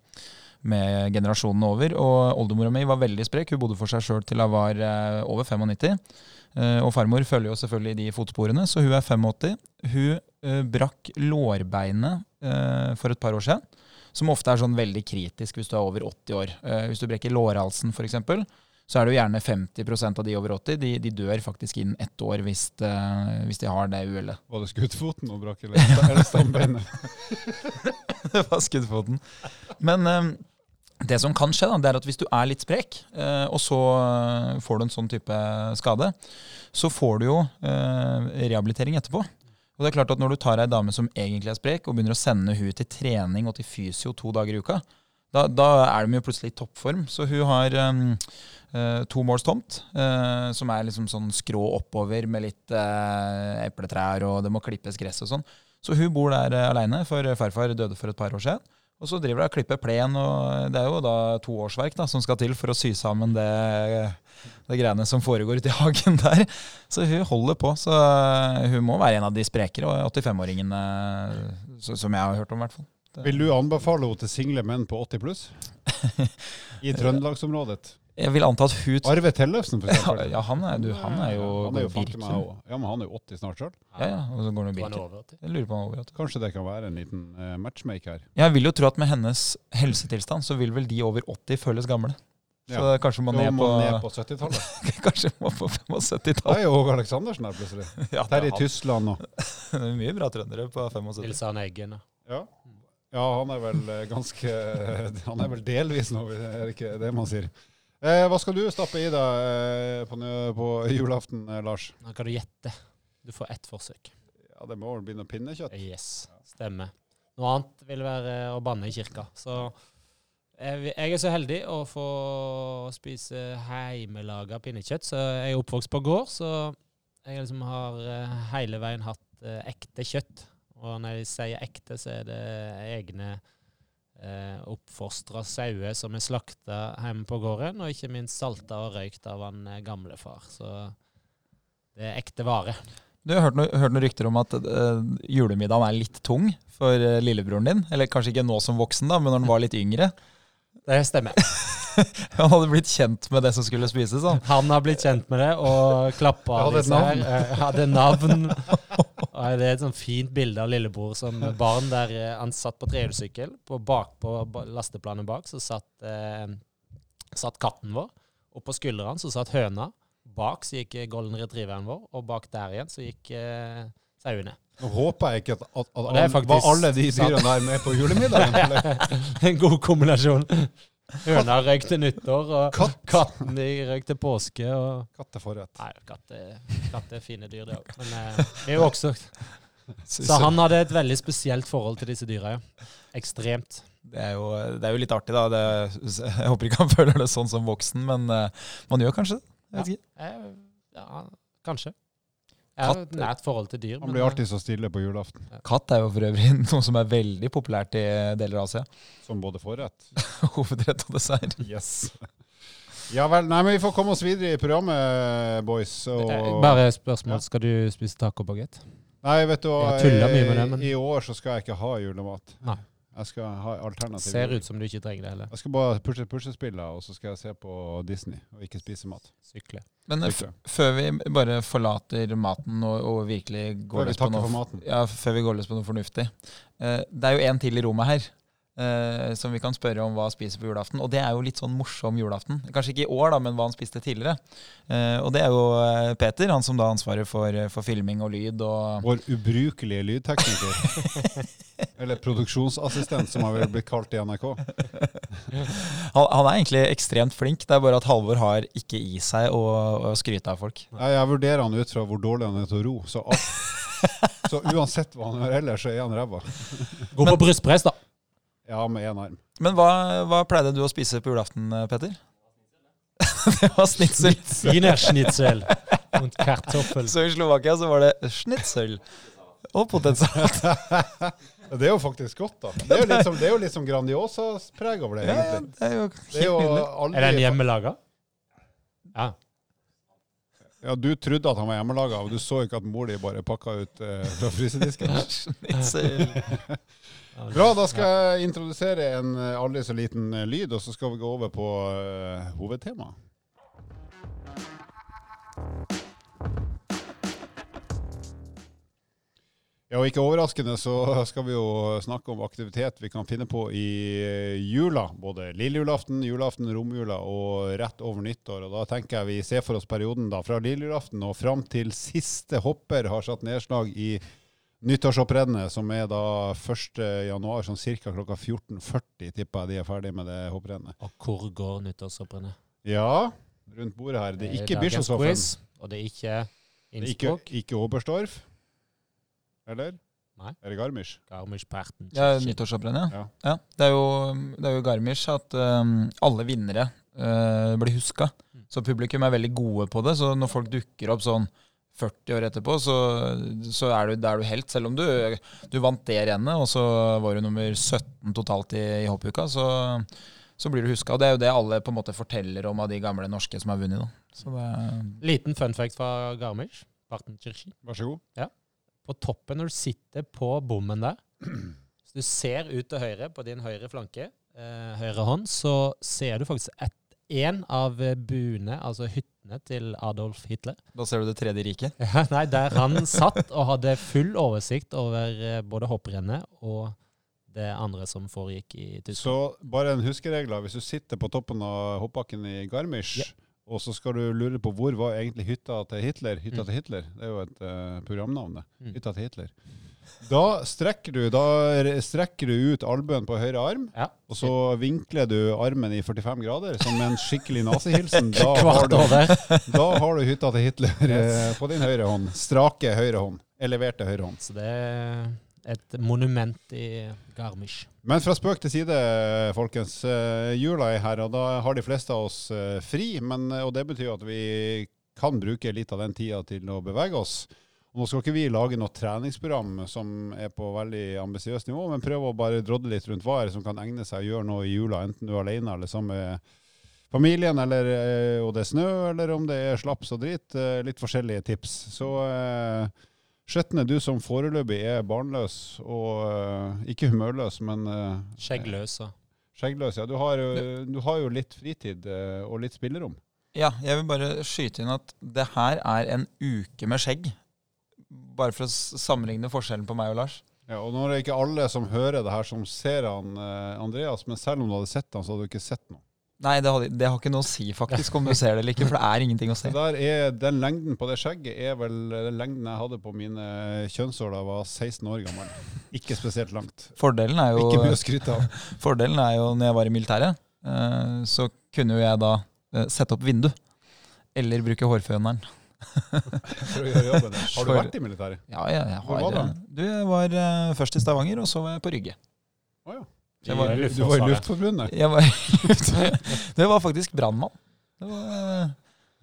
S3: med generasjonen over. Og oldemora mi var veldig sprek. Hun bodde for seg sjøl til hun var eh, over 95. Eh, og farmor følger jo selvfølgelig de fotsporene, så hun er 85. Hun eh, brakk lårbeinet eh, for et par år siden. Som ofte er sånn veldig kritisk hvis du er over 80 år. Eh, hvis du brekker lårhalsen f.eks., så er det jo gjerne 50% av de over 80 de, de dør faktisk innen ett år hvis, de, hvis de har det uhellet.
S1: Var det skuddfoten og brakk, eller stambeinet? [laughs]
S3: det var skuddfoten. Men um, det som kan skje, da, det er at hvis du er litt sprek, eh, og så eh, får du en sånn type skade, så får du jo eh, rehabilitering etterpå. Og det er klart at Når du tar ei dame som egentlig er sprek, og begynner å sende hun til trening og til fysio to dager i uka, da, da er de jo plutselig i toppform. Så hun har eh, to måls tomt, eh, som er liksom sånn skrå oppover med litt eh, epletrær, og det må klippes gress og sånn. Så hun bor der uh, aleine, for farfar døde for et par år siden. Og så driver hun og klipper plen, og det er jo da to årsverk da, som skal til for å sy sammen det, det greiene som foregår ute i hagen [laughs] der. Så hun holder på. Så hun må være en av de sprekere 85-åringene som jeg har hørt om, i hvert fall.
S1: Vil du anbefale henne til single menn på 80 pluss? [laughs] I Trøndelagsområdet?
S3: Jeg vil anta at hun
S1: Arve Tellefsen, for eksempel.
S3: ja, han er, du, han er jo,
S1: han er jo meg
S3: virkelig.
S1: Ja, men han er jo 80 snart sjøl.
S3: Ja, ja, og så går han jo? Jeg lurer på han er over. vet du.
S1: Kanskje det kan være en liten eh, matchmaker her.
S3: Jeg vil jo tro at med hennes helsetilstand så vil vel de over 80 føles gamle. Så
S1: Ja.
S3: kanskje må
S1: er
S3: på, [laughs]
S1: ned på 70-tallet.
S3: kanskje må på 75-tallet.
S1: Det er jo Åge Aleksandersen her plutselig. [laughs]
S3: Ja,
S1: Terje [laughs]
S3: det
S1: Tysland og
S3: er mye bra trøndere på 75.
S2: Nils Arne Eggen. da.
S1: ja. ja, han er vel eh, ganske Han er vel delvis nå, er det ikke det man sier. Eh, hva skal du stappe i deg eh, på, på [laughs] julaften, eh, Lars?
S2: Nå kan du gjette. Du får ett forsøk.
S1: Ja, Det må vel bli noe pinnekjøtt?
S2: Yes, stemmer. Noe annet vil være å banne i kirka. Så jeg, jeg er så heldig å få spise heimelaga pinnekjøtt. Så jeg er oppvokst på gård, så jeg liksom har eh, hele veien hatt eh, ekte kjøtt. Og når jeg sier ekte, så er det egne eh, oppfostra sauer som er slakta hjemme på gården, og ikke minst salta og røykt av han eh, gamlefar. Så det er ekte vare.
S3: Du har hørt, no, hørt noen rykter om at uh, julemiddagen er litt tung for uh, lillebroren din. Eller kanskje ikke nå som voksen, da, men når han var litt yngre.
S2: Det stemmer. [laughs]
S3: Han hadde blitt kjent med det som skulle spises. Han.
S2: Han har blitt kjent med det og klappa
S1: hadde et
S2: disse
S1: navn.
S2: Eh, Hadde navn. Og det er et sånn fint bilde av lillebror som barn der eh, han satt på trehjulssykkel. På bak på lasteplanet bak så satt, eh, satt katten vår. Og på skuldrene så satt høna. Bak så gikk golden retrieveren vår, og bak der igjen så gikk eh, sauene.
S1: Nå håper jeg ikke at, at, at
S2: det er
S1: alle-
S2: faktisk
S1: var alle de dyrene der med på julemiddagen. [laughs]
S2: En god kombinasjon. Høna røyk til nyttår, og
S1: Katt.
S2: katten de røyk til påske. og...
S1: Katteforrett.
S2: Nei, katt er, katt er fine dyr, det òg. Men eh, er jo også Så han hadde et veldig spesielt forhold til disse dyra, ja. Ekstremt.
S3: Det er, jo, det er jo litt artig, da. Det, jeg håper ikke han [laughs] føler det sånn som voksen, men eh, man gjør kanskje det. Ja.
S2: Eh, ja, kanskje. Jeg har et nært forhold til dyr.
S1: Han blir
S2: eh,
S1: alltid så stille på julaften,
S3: Katt er jo for øvrig [laughs] noe som er veldig populært i deler av Asia.
S1: som både forrett. [laughs]
S3: Hovedrett og dessert.
S1: Yes. Ja vel. Nei, men vi får komme oss videre i programmet, boys. Og...
S2: eh, Bare spørsmål.
S1: Ja.
S2: Skal du spise tacobagett?
S1: Nei, vet du hva.
S2: Jeg mye med det, men-
S1: I år så skal jeg ikke ha julemat.
S2: Nei.
S1: Jeg skal ha alternativ.
S2: Ser ut som du ikke trenger det heller.
S1: Jeg skal bare pushe puslespiller, og så skal jeg se på Disney og ikke spise mat.
S2: Sykle.
S3: Men eh, f
S1: Sykle.
S3: før vi bare forlater maten og, og virkelig går
S1: vi
S3: løs på noe. Ja, før vi går løs på noe fornuftig. Eh, det er jo en til i rommet her eh, som vi kan spørre om hva han spiser på julaften. Og det er jo litt sånn morsom julaften. Kanskje ikke i år, da, men hva han spiste tidligere. Uh, og det er jo eh, Peter, han som da har ansvaret for, for filming og lyd. og...
S1: Vår ubrukelige lydtekniker. [laughs] Eller produksjonsassistent, som har vel blitt kalt i NRK.
S3: Han, han er egentlig ekstremt flink. Det er bare at Halvor har ikke i seg å, å skryte av folk.
S1: Jeg, jeg vurderer han ut fra hvor dårlig han er til å ro. Så, [laughs] så uansett hva han gjør ellers, så er han ræva.
S2: Gå på brystpress, da.
S1: Ja, med én arm.
S3: Men hva, hva pleide du å spise på julaften, Petter? [laughs] Det var snitsel.
S2: Wienerschnitzel og kartoffel.
S3: Så i Slovakia så var det schnitzel og potetsalat. [laughs]
S1: Det er jo faktisk godt, da. Det er jo litt som, det er jo litt som Grandiosa-preg over det,
S3: Ja, ja,
S1: egentlig.
S3: det er jo
S1: Det er jo
S3: helt
S1: aldri,
S2: Er den hjemmelaga? Ja.
S1: Ja, Du trodde at han var hjemmelaga, og du så ikke at mor di bare pakka ut eh, fra frysedisken. [laughs] Bra, da skal jeg introdusere en eh, aldri så liten eh, lyd, og så skal vi gå over på uh, hovedtemaet. Ja, og Ikke overraskende så skal vi jo snakke om aktivitet vi kan finne på i eh, jula. Både lillejulaften, julaften, romjula og rett over nyttår. Og Da tenker jeg vi ser for oss perioden da fra lillejulaften og fram til siste hopper har satt nedslag i nyttårshopprennet, som er da 1. januar, sånn ca. klokka 14.40 tipper jeg de er ferdig med det hopprennet.
S2: Og hvor går nyttårshopprennet?
S1: Ja, rundt bordet her. Det er ikke Bischofshofen.
S2: Og det er ikke
S1: Det er Ikke,
S2: Innsbruck.
S1: ikke Oberstdorf. Eller?
S2: Nei.
S1: Er det Garmisch?
S2: Garmisch-Parten.
S3: Ja, Nyttårshopprennet,
S1: Ja.
S3: ja. ja. Det er jo, det er jo Garmisch at um, alle vinnere uh, blir huska.
S2: Mm.
S3: Så publikum er veldig gode på det. Så når folk dukker opp sånn 40 år etterpå, så, så er du, da er du helt. Selv om du, du vant det rennet, og så var du nummer 17 totalt i, i hoppuka, så, så blir du huska. Og det er jo det alle på en måte forteller om av de gamle norske som har vunnet. Da. Så det er,
S2: Liten fun fact fra Garmisch. Partenkirchen.
S1: Vær så god.
S2: På toppen når du sitter på bommen der, så du ser ut til høyre på din høyre flanke, eh, høyre hånd, så ser du faktisk et, en av buene, altså hyttene til Adolf Hitler.
S3: da ser du det tredje riket. [laughs]
S2: Ja, nei, der han satt og hadde full oversikt over eh, både hopprennet og det andre som foregikk i Tyskland.
S1: Så bare en huskeregel. Hvis du sitter på toppen av hoppbakken i Garmisch,
S2: Ja.
S1: og så skal du lure på hvor var egentlig hytta til Hitler Hytta
S2: Mm.
S1: til Hitler, det er jo et uh, programnavn, det.
S2: Mm.
S1: Hytta til Hitler. Da strekker du, da strekker du ut albuen på høyre arm,
S2: Ja.
S1: og så vinkler du armen i 45 grader, som en skikkelig nazihilsen. [laughs] Da, har du- da har du hytta til Hitler yes. på din høyre hånd. Strake høyre hånd. Eleverte høyre hånd.
S2: Så det er et monument i Garmisch.
S1: Men fra spøk til side, folkens. Eh, jula er her, og da har de fleste av oss eh, fri. Men, og det betyr at vi kan bruke litt av den tida til å bevege oss. Nå skal ikke vi lage noe treningsprogram som er på veldig ambisiøst nivå, men prøve å bare drodle litt rundt hva er det som kan egne seg å gjøre noe i jula, enten du er alene eller sammen med familien, eller om og det er snø, eller om det er slaps og drit. eh, Litt forskjellige tips. Så eh, Skjetne, du som foreløpig er barnløs og eh, ikke humørløs, men eh,
S2: Skjeggløs
S1: skjeggløs. Ja, du har, jo- du har jo litt fritid eh, og litt spillerom.
S3: Ja, jeg vil bare skyte inn at det her er en uke med skjegg. Bare for å sammenligne forskjellen på meg og Lars.
S1: Ja, og nå er det ikke alle som hører det her, som ser han eh, Andreas, men selv om du hadde sett han, så hadde du ikke sett noe.
S3: Nei, det, hadde, det har ikke noe å si faktisk om du ser det eller ikke, for det er ingenting å se. [laughs]
S1: Der er, Den lengden på det skjegget er vel den lengden jeg hadde på mine kjønnsår da jeg var 16 år gammel. Ikke spesielt langt.
S3: Fordelen er jo,
S1: Ikke mye å skryte av. [laughs]
S3: fordelen er jo når jeg var i militæret, eh, så kunne jo jeg da eh, sette opp vindu. Eller bruke hårføneren. [laughs]
S1: For å gjøre jobben. Har du vært i militæret?
S3: Ja, ja, jeg
S1: Hvor
S3: har
S1: var
S3: eh, Du, jeg var uh, først i Stavanger, og så var jeg på Rygge.
S1: Oh, ja.
S3: Jeg var-
S1: I- du var i Luftforbundet?
S3: Jeg var, det var faktisk brannmann. Det var eh,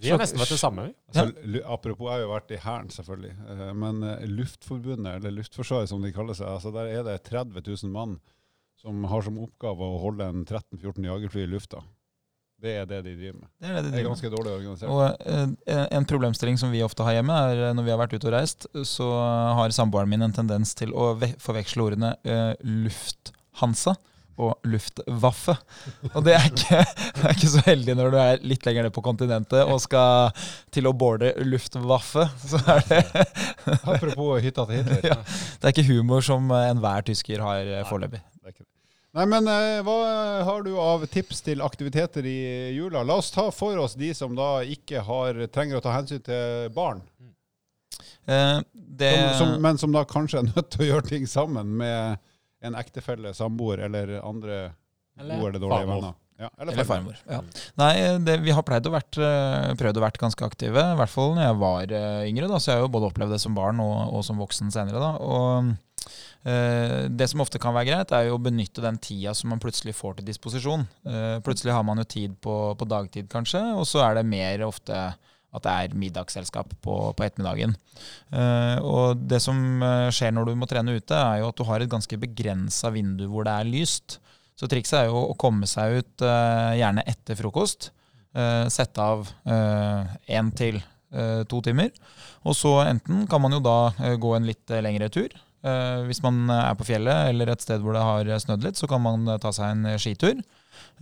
S2: Vi har nesten vært det samme. vi.
S1: Altså, apropos, jeg har jo vært i Hæren, selvfølgelig. Men Luftforbundet, eller Luftforsvaret som de kaller seg, altså der er det 30 000 mann som har som oppgave å holde en 13-14 jagerfly i lufta. Det er det de driver med.
S3: Det er det de
S1: Det er ganske dårlig organisert.
S3: Og eh, en problemstilling som vi ofte har hjemme, er eh, når vi har vært ute og reist, så har samboeren min en tendens til å forveksle ordene eh, lufthansa og luftwaffe. Og det er, ikke, [laughs] det er ikke så heldig når du er litt lenger ned på kontinentet og skal til å boarde luftwaffe. Så er det,
S1: Apropos hytta til Hitler. [laughs]
S3: Ja. det er ikke humor som enhver tysker har foreløpig.
S1: Nei, men eh, hva har du av tips til aktiviteter i jula? La oss ta for oss de som da ikke har, trenger å ta hensyn til barn,
S3: Eh, det,
S1: som, som, men som da kanskje er nødt til å gjøre ting sammen med en ektefelle, samboer eller andre
S2: Eller
S1: gode eller dårlige venner. Ja, eller
S3: Eller
S1: farmor.
S3: Ja. Nei, det, vi har pleid å vært, eh, prøvd å vært ganske aktive, i hvert fall når jeg var eh, yngre. Da, så jeg har jo både opplevd det som barn og, og som voksen senere. Da. Og det som ofte kan være greit, er jo å benytte den tida som man plutselig får til disposisjon. Eh, plutselig har man jo tid på, på dagtid, kanskje, og så er det mer ofte at det er middagsselskap på, på ettermiddagen. Eh, og det som eh, skjer når du må trene ute, er jo at du har et ganske begrensa vindu hvor det er lyst. Så trikset er jo å komme seg ut eh, gjerne etter frokost. eh, sette av én til eh, to timer. Og så enten kan man jo da eh, gå en litt eh, lengre tur. Eh, hvis man er på fjellet eller et sted hvor det har snødd litt, så kan man eh, ta seg en eh, skitur.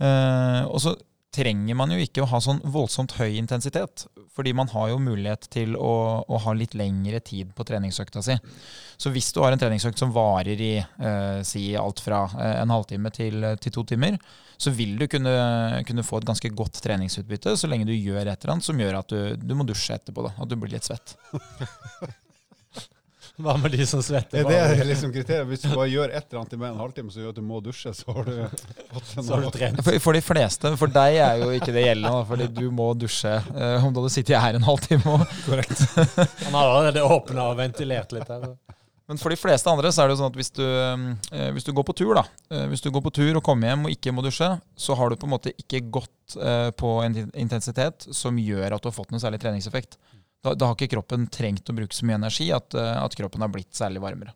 S3: Og så trenger man jo ikke å ha sånn voldsomt høy intensitet. Fordi man har jo mulighet til å, å ha litt lengre tid på treningsøkta si. Så hvis du har en treningsøkt som varer i eh, si alt fra en halvtime til, til, to timer, så vil du kunne, kunne, få et ganske godt treningsutbytte så lenge du gjør et eller annet som gjør at du, du må dusje etterpå. Da, at du blir litt svett. [laughs] [laughs]
S2: Hva med de som svetter?
S1: Det Er det liksom kriteriet? Hvis du bare gjør et eller annet i mer enn en halvtime som gjør at du må dusje, så har du fått en [laughs]
S2: Så har du trent.
S3: For, for, de fleste, for deg er jo ikke det gjeldende, fordi du må dusje uh, om du hadde sittet her en halvtime.
S1: Korrekt. [laughs]
S2: Han har allerede åpna og ventilert litt her.
S3: Men for de fleste andre så er det jo sånn at hvis du, uh, hvis du går på tur da, uh, hvis du går på tur og kommer hjem og ikke må dusje, så har du på en måte ikke gått på en intensitet som gjør at du har fått noe særlig treningseffekt da, da, har ikke kroppen trengt å bruke så mye energi at, eh, at kroppen har blitt særlig varmere.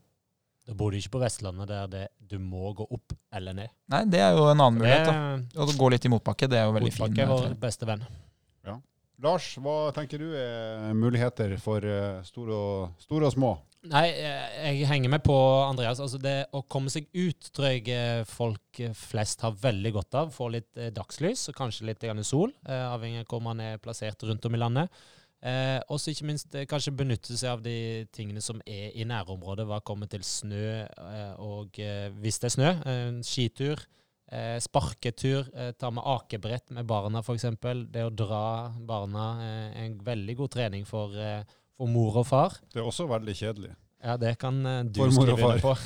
S2: Da bor du ikke på Vestlandet der det, du må gå opp eller ned.
S3: Nei, det er jo en annen mulighet. da. Å gå litt i motbakke, det er jo veldig fint.
S2: Motbakke er vår beste venn.
S1: Ja. Lars, hva tenker du er muligheter for eh, store og, store og små?
S2: Nei, eh, jeg henger med på Andreas. Altså det å komme seg ut tror jeg folk flest har veldig godt av. Få litt dagslys og kanskje litt sol, avhengig av hvor man er plassert rundt om i landet. Eh, også ikke minst eh, kanskje benytte seg av de tingene som er i nærområdet. Hva kommer til snø, eh, og eh, hvis det er snø, en skitur, eh, sparketur, eh, ta med akebrett med barna f.eks. Det å dra barna er en veldig god trening for, for, mor og far.
S1: Det er også veldig kjedelig.
S2: Ja, det kan du skrive under på.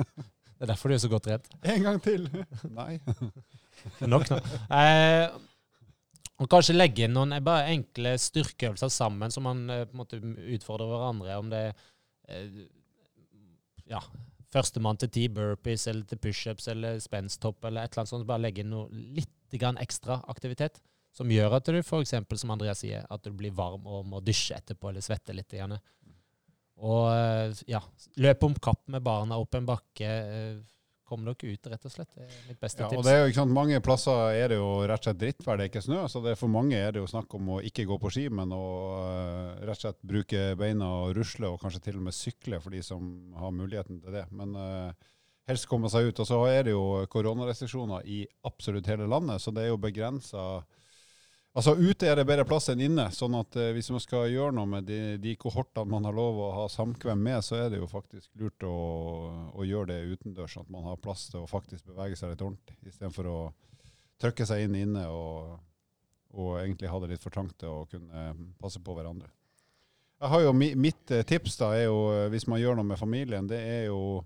S2: [laughs] det er derfor du er så godt redd.
S1: En gang til! [laughs] Nei.
S2: Nok nå. Eh, og kanskje legge inn noen bare enkle styrkeøvelser sammen, så man eh, på en måte utfordrer hverandre. Om det er eh, ja, førstemann til ti burpees eller til pushups eller spensthopp eller et eller annet sånt. Bare legge inn noe litt ekstra aktivitet som gjør at du f.eks., som Andreas sier, at du blir varm og må dusje etterpå eller svette litt. Gjerne. Og eh, ja, løpe om kapp med barna opp en bakke kom dere ut, rett og slett. Det er mitt beste
S1: ja,
S2: tips.
S1: Og det er jo ikke sant, Mange plasser er det jo rett og slett drittvær, det er ikke snø. Så det er for mange er det jo snakk om å ikke gå på ski, men å uh, rett og slett bruke beina og rusle, og kanskje til og med sykle for de som har muligheten til det. Men uh, helst komme seg ut. Og så er det jo koronarestriksjoner i absolutt hele landet, så det er jo begrensa Altså Ute er det bedre plass enn inne. sånn at eh, hvis man skal gjøre noe med de, de, kohortene man har lov å ha samkvem med, så er det jo faktisk lurt å, å gjøre det utendørs. Sånn at man har plass til å faktisk bevege seg litt ordentlig, istedenfor å trykke seg inn inne og, og, egentlig ha det litt for trangt til å kunne passe på hverandre. Jeg har jo Mitt eh, tips da er jo, eh, hvis man gjør noe med familien, det er jo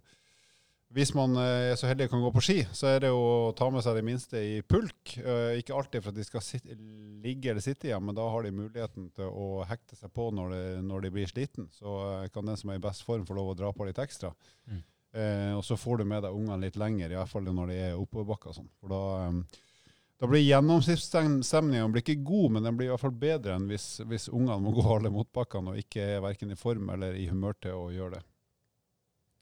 S1: hvis man eh, er så heldig kan gå på ski, så er det å ta med seg de minste i pulk. Eh, ikke alltid for at de skal sitte, ligge eller sitte igjen, men da har de muligheten til å hekte seg på når de, når de blir sliten. Så eh, kan den som er i best form, få lov å dra på litt ekstra. Mm. Eh, og så får du med deg ungene litt lenger, i hvert fall når de er oppoverbakka. Sånn. For da, da blir gjennomsnittsstemninga ikke god, men den blir i hvert fall bedre enn hvis, hvis ungene må gå alle motbakkene og ikke er verken i form eller i humør til å gjøre det.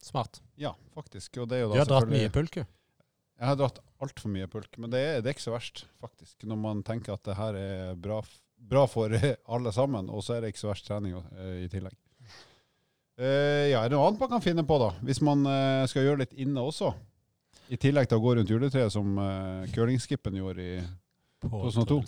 S2: Smart.
S1: Ja, faktisk. Og det er jo
S2: da du har dratt mye pulk, jo.
S1: Jeg har dratt altfor mye pulk, men det er, det er, ikke så verst, faktisk. Når man tenker at det her er bra, bra for [laughs] alle sammen, og så er det ikke så verst trening uh, i tillegg. Uh, ja, er det noe annet man kan finne på, da? Hvis man uh, skal gjøre litt inne også? I tillegg til å gå rundt juletreet, som uh, curlingskippen gjorde i 2002.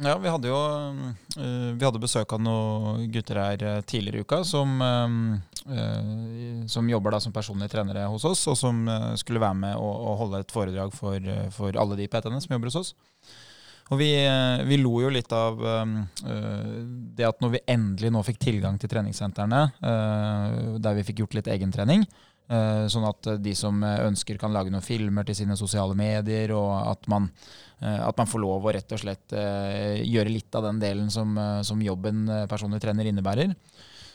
S3: Ja, vi hadde jo uh, vi hadde besøk av noen gutter her uh, tidligere i uka som, uh, som jobber da som personlige trenere hos oss, og som skulle være med og, og, holde et foredrag for, for alle de PT-ene som jobber hos oss. Og vi, vi, lo jo litt av det at når vi endelig nå fikk tilgang til treningssentrene, der vi fikk gjort litt egentrening, sånn at de som ønsker kan lage noen filmer til sine sosiale medier, og at man Eh, at man får lov å rett og slett eh, gjøre litt av den delen som, eh, som jobben personlig trener innebærer.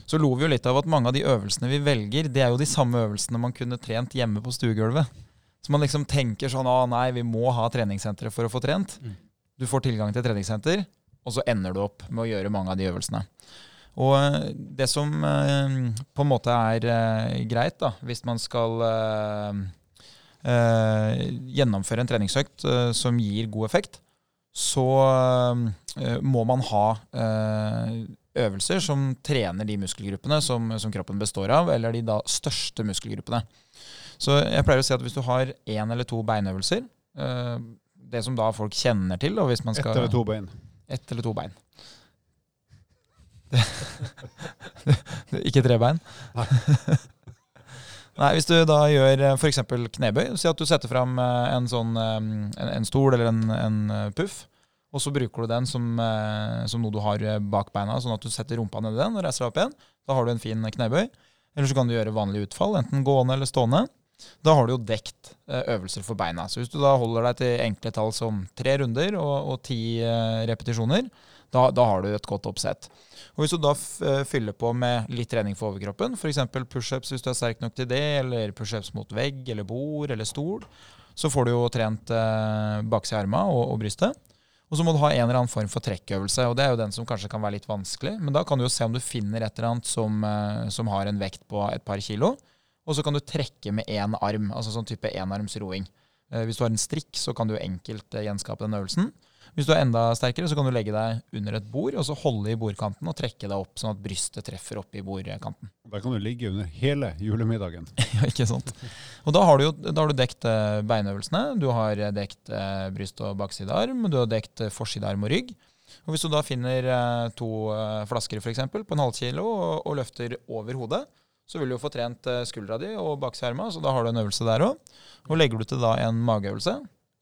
S3: Så lo vi jo litt av at mange av de øvelsene vi velger, det er jo de samme øvelsene man kunne trent hjemme på stuegulvet. Så man liksom tenker sånn ah, nei, vi må ha treningssenteret for å få trent. Mm. Du får tilgang til treningssenter, og så ender du opp med å gjøre mange av de øvelsene. Og det som på en måte er greit, da, hvis man skal eh, gjennomføre en treningsøkt eh, som gir god effekt, så eh, må man ha eh, øvelser som trener de muskelgruppene som, som, kroppen består av, eller de da største muskelgruppene. Så jeg pleier å si at hvis du har én eller to beinøvelser, eh, det som da folk kjenner til. Og hvis man
S1: Ett eller to bein.
S3: Ett eller to bein. [laughs] Ikke tre bein?
S1: Nei. [laughs]
S3: Nei, Hvis du da gjør f.eks. knebøy, si at du setter fram eh, en sånn eh, en, en stol eller en, en eh, puff, og så bruker du den som, eh, som noe du har eh, bak beina, sånn at du setter rumpa nedi den og reiser deg opp igjen. Da har du en fin knebøy. Eller så kan du gjøre vanlig utfall, enten gående eller stående. Da har du jo dekt eh, øvelser for beina. Så hvis du da holder deg til enkle tall som tre runder og, og ti eh, repetisjoner, da, da har du et godt oppsett. Og Hvis du da eh, fyller på med litt trening for overkroppen, f.eks. pushups hvis du er sterk nok til det, eller pushups mot vegg eller bord eller stol, så får du jo trent eh, baksida av arma og, og brystet. Og så må du ha en eller annen form for trekkøvelse, og det er jo den som kanskje kan være litt vanskelig. Men da kan du jo se om du finner et eller annet som, eh, som har en vekt på et par kilo. Og så kan du trekke med én arm, altså sånn type enarmsroing. Eh, hvis du har en strikk, så kan du enkelt gjenskape den øvelsen. Hvis du er enda sterkere, så kan du legge deg under et bord og så holde i bordkanten og trekke deg opp sånn at brystet treffer opp i bordkanten.
S1: Der kan du ligge under hele julemiddagen. [laughs]
S3: ja, ikke sant? Og da har du jo da har du dekt eh, beinøvelsene, du har eh, dekt eh, bryst og baksidearm, du har dekt forside forsidearm og rygg. Og Hvis du da finner to flasker for eksempel, på en halv kilo og, og løfter over hodet, så vil du jo få trent skuldra di og baksidearma, så da har du en øvelse der òg. Og legger du til da en mageøvelse,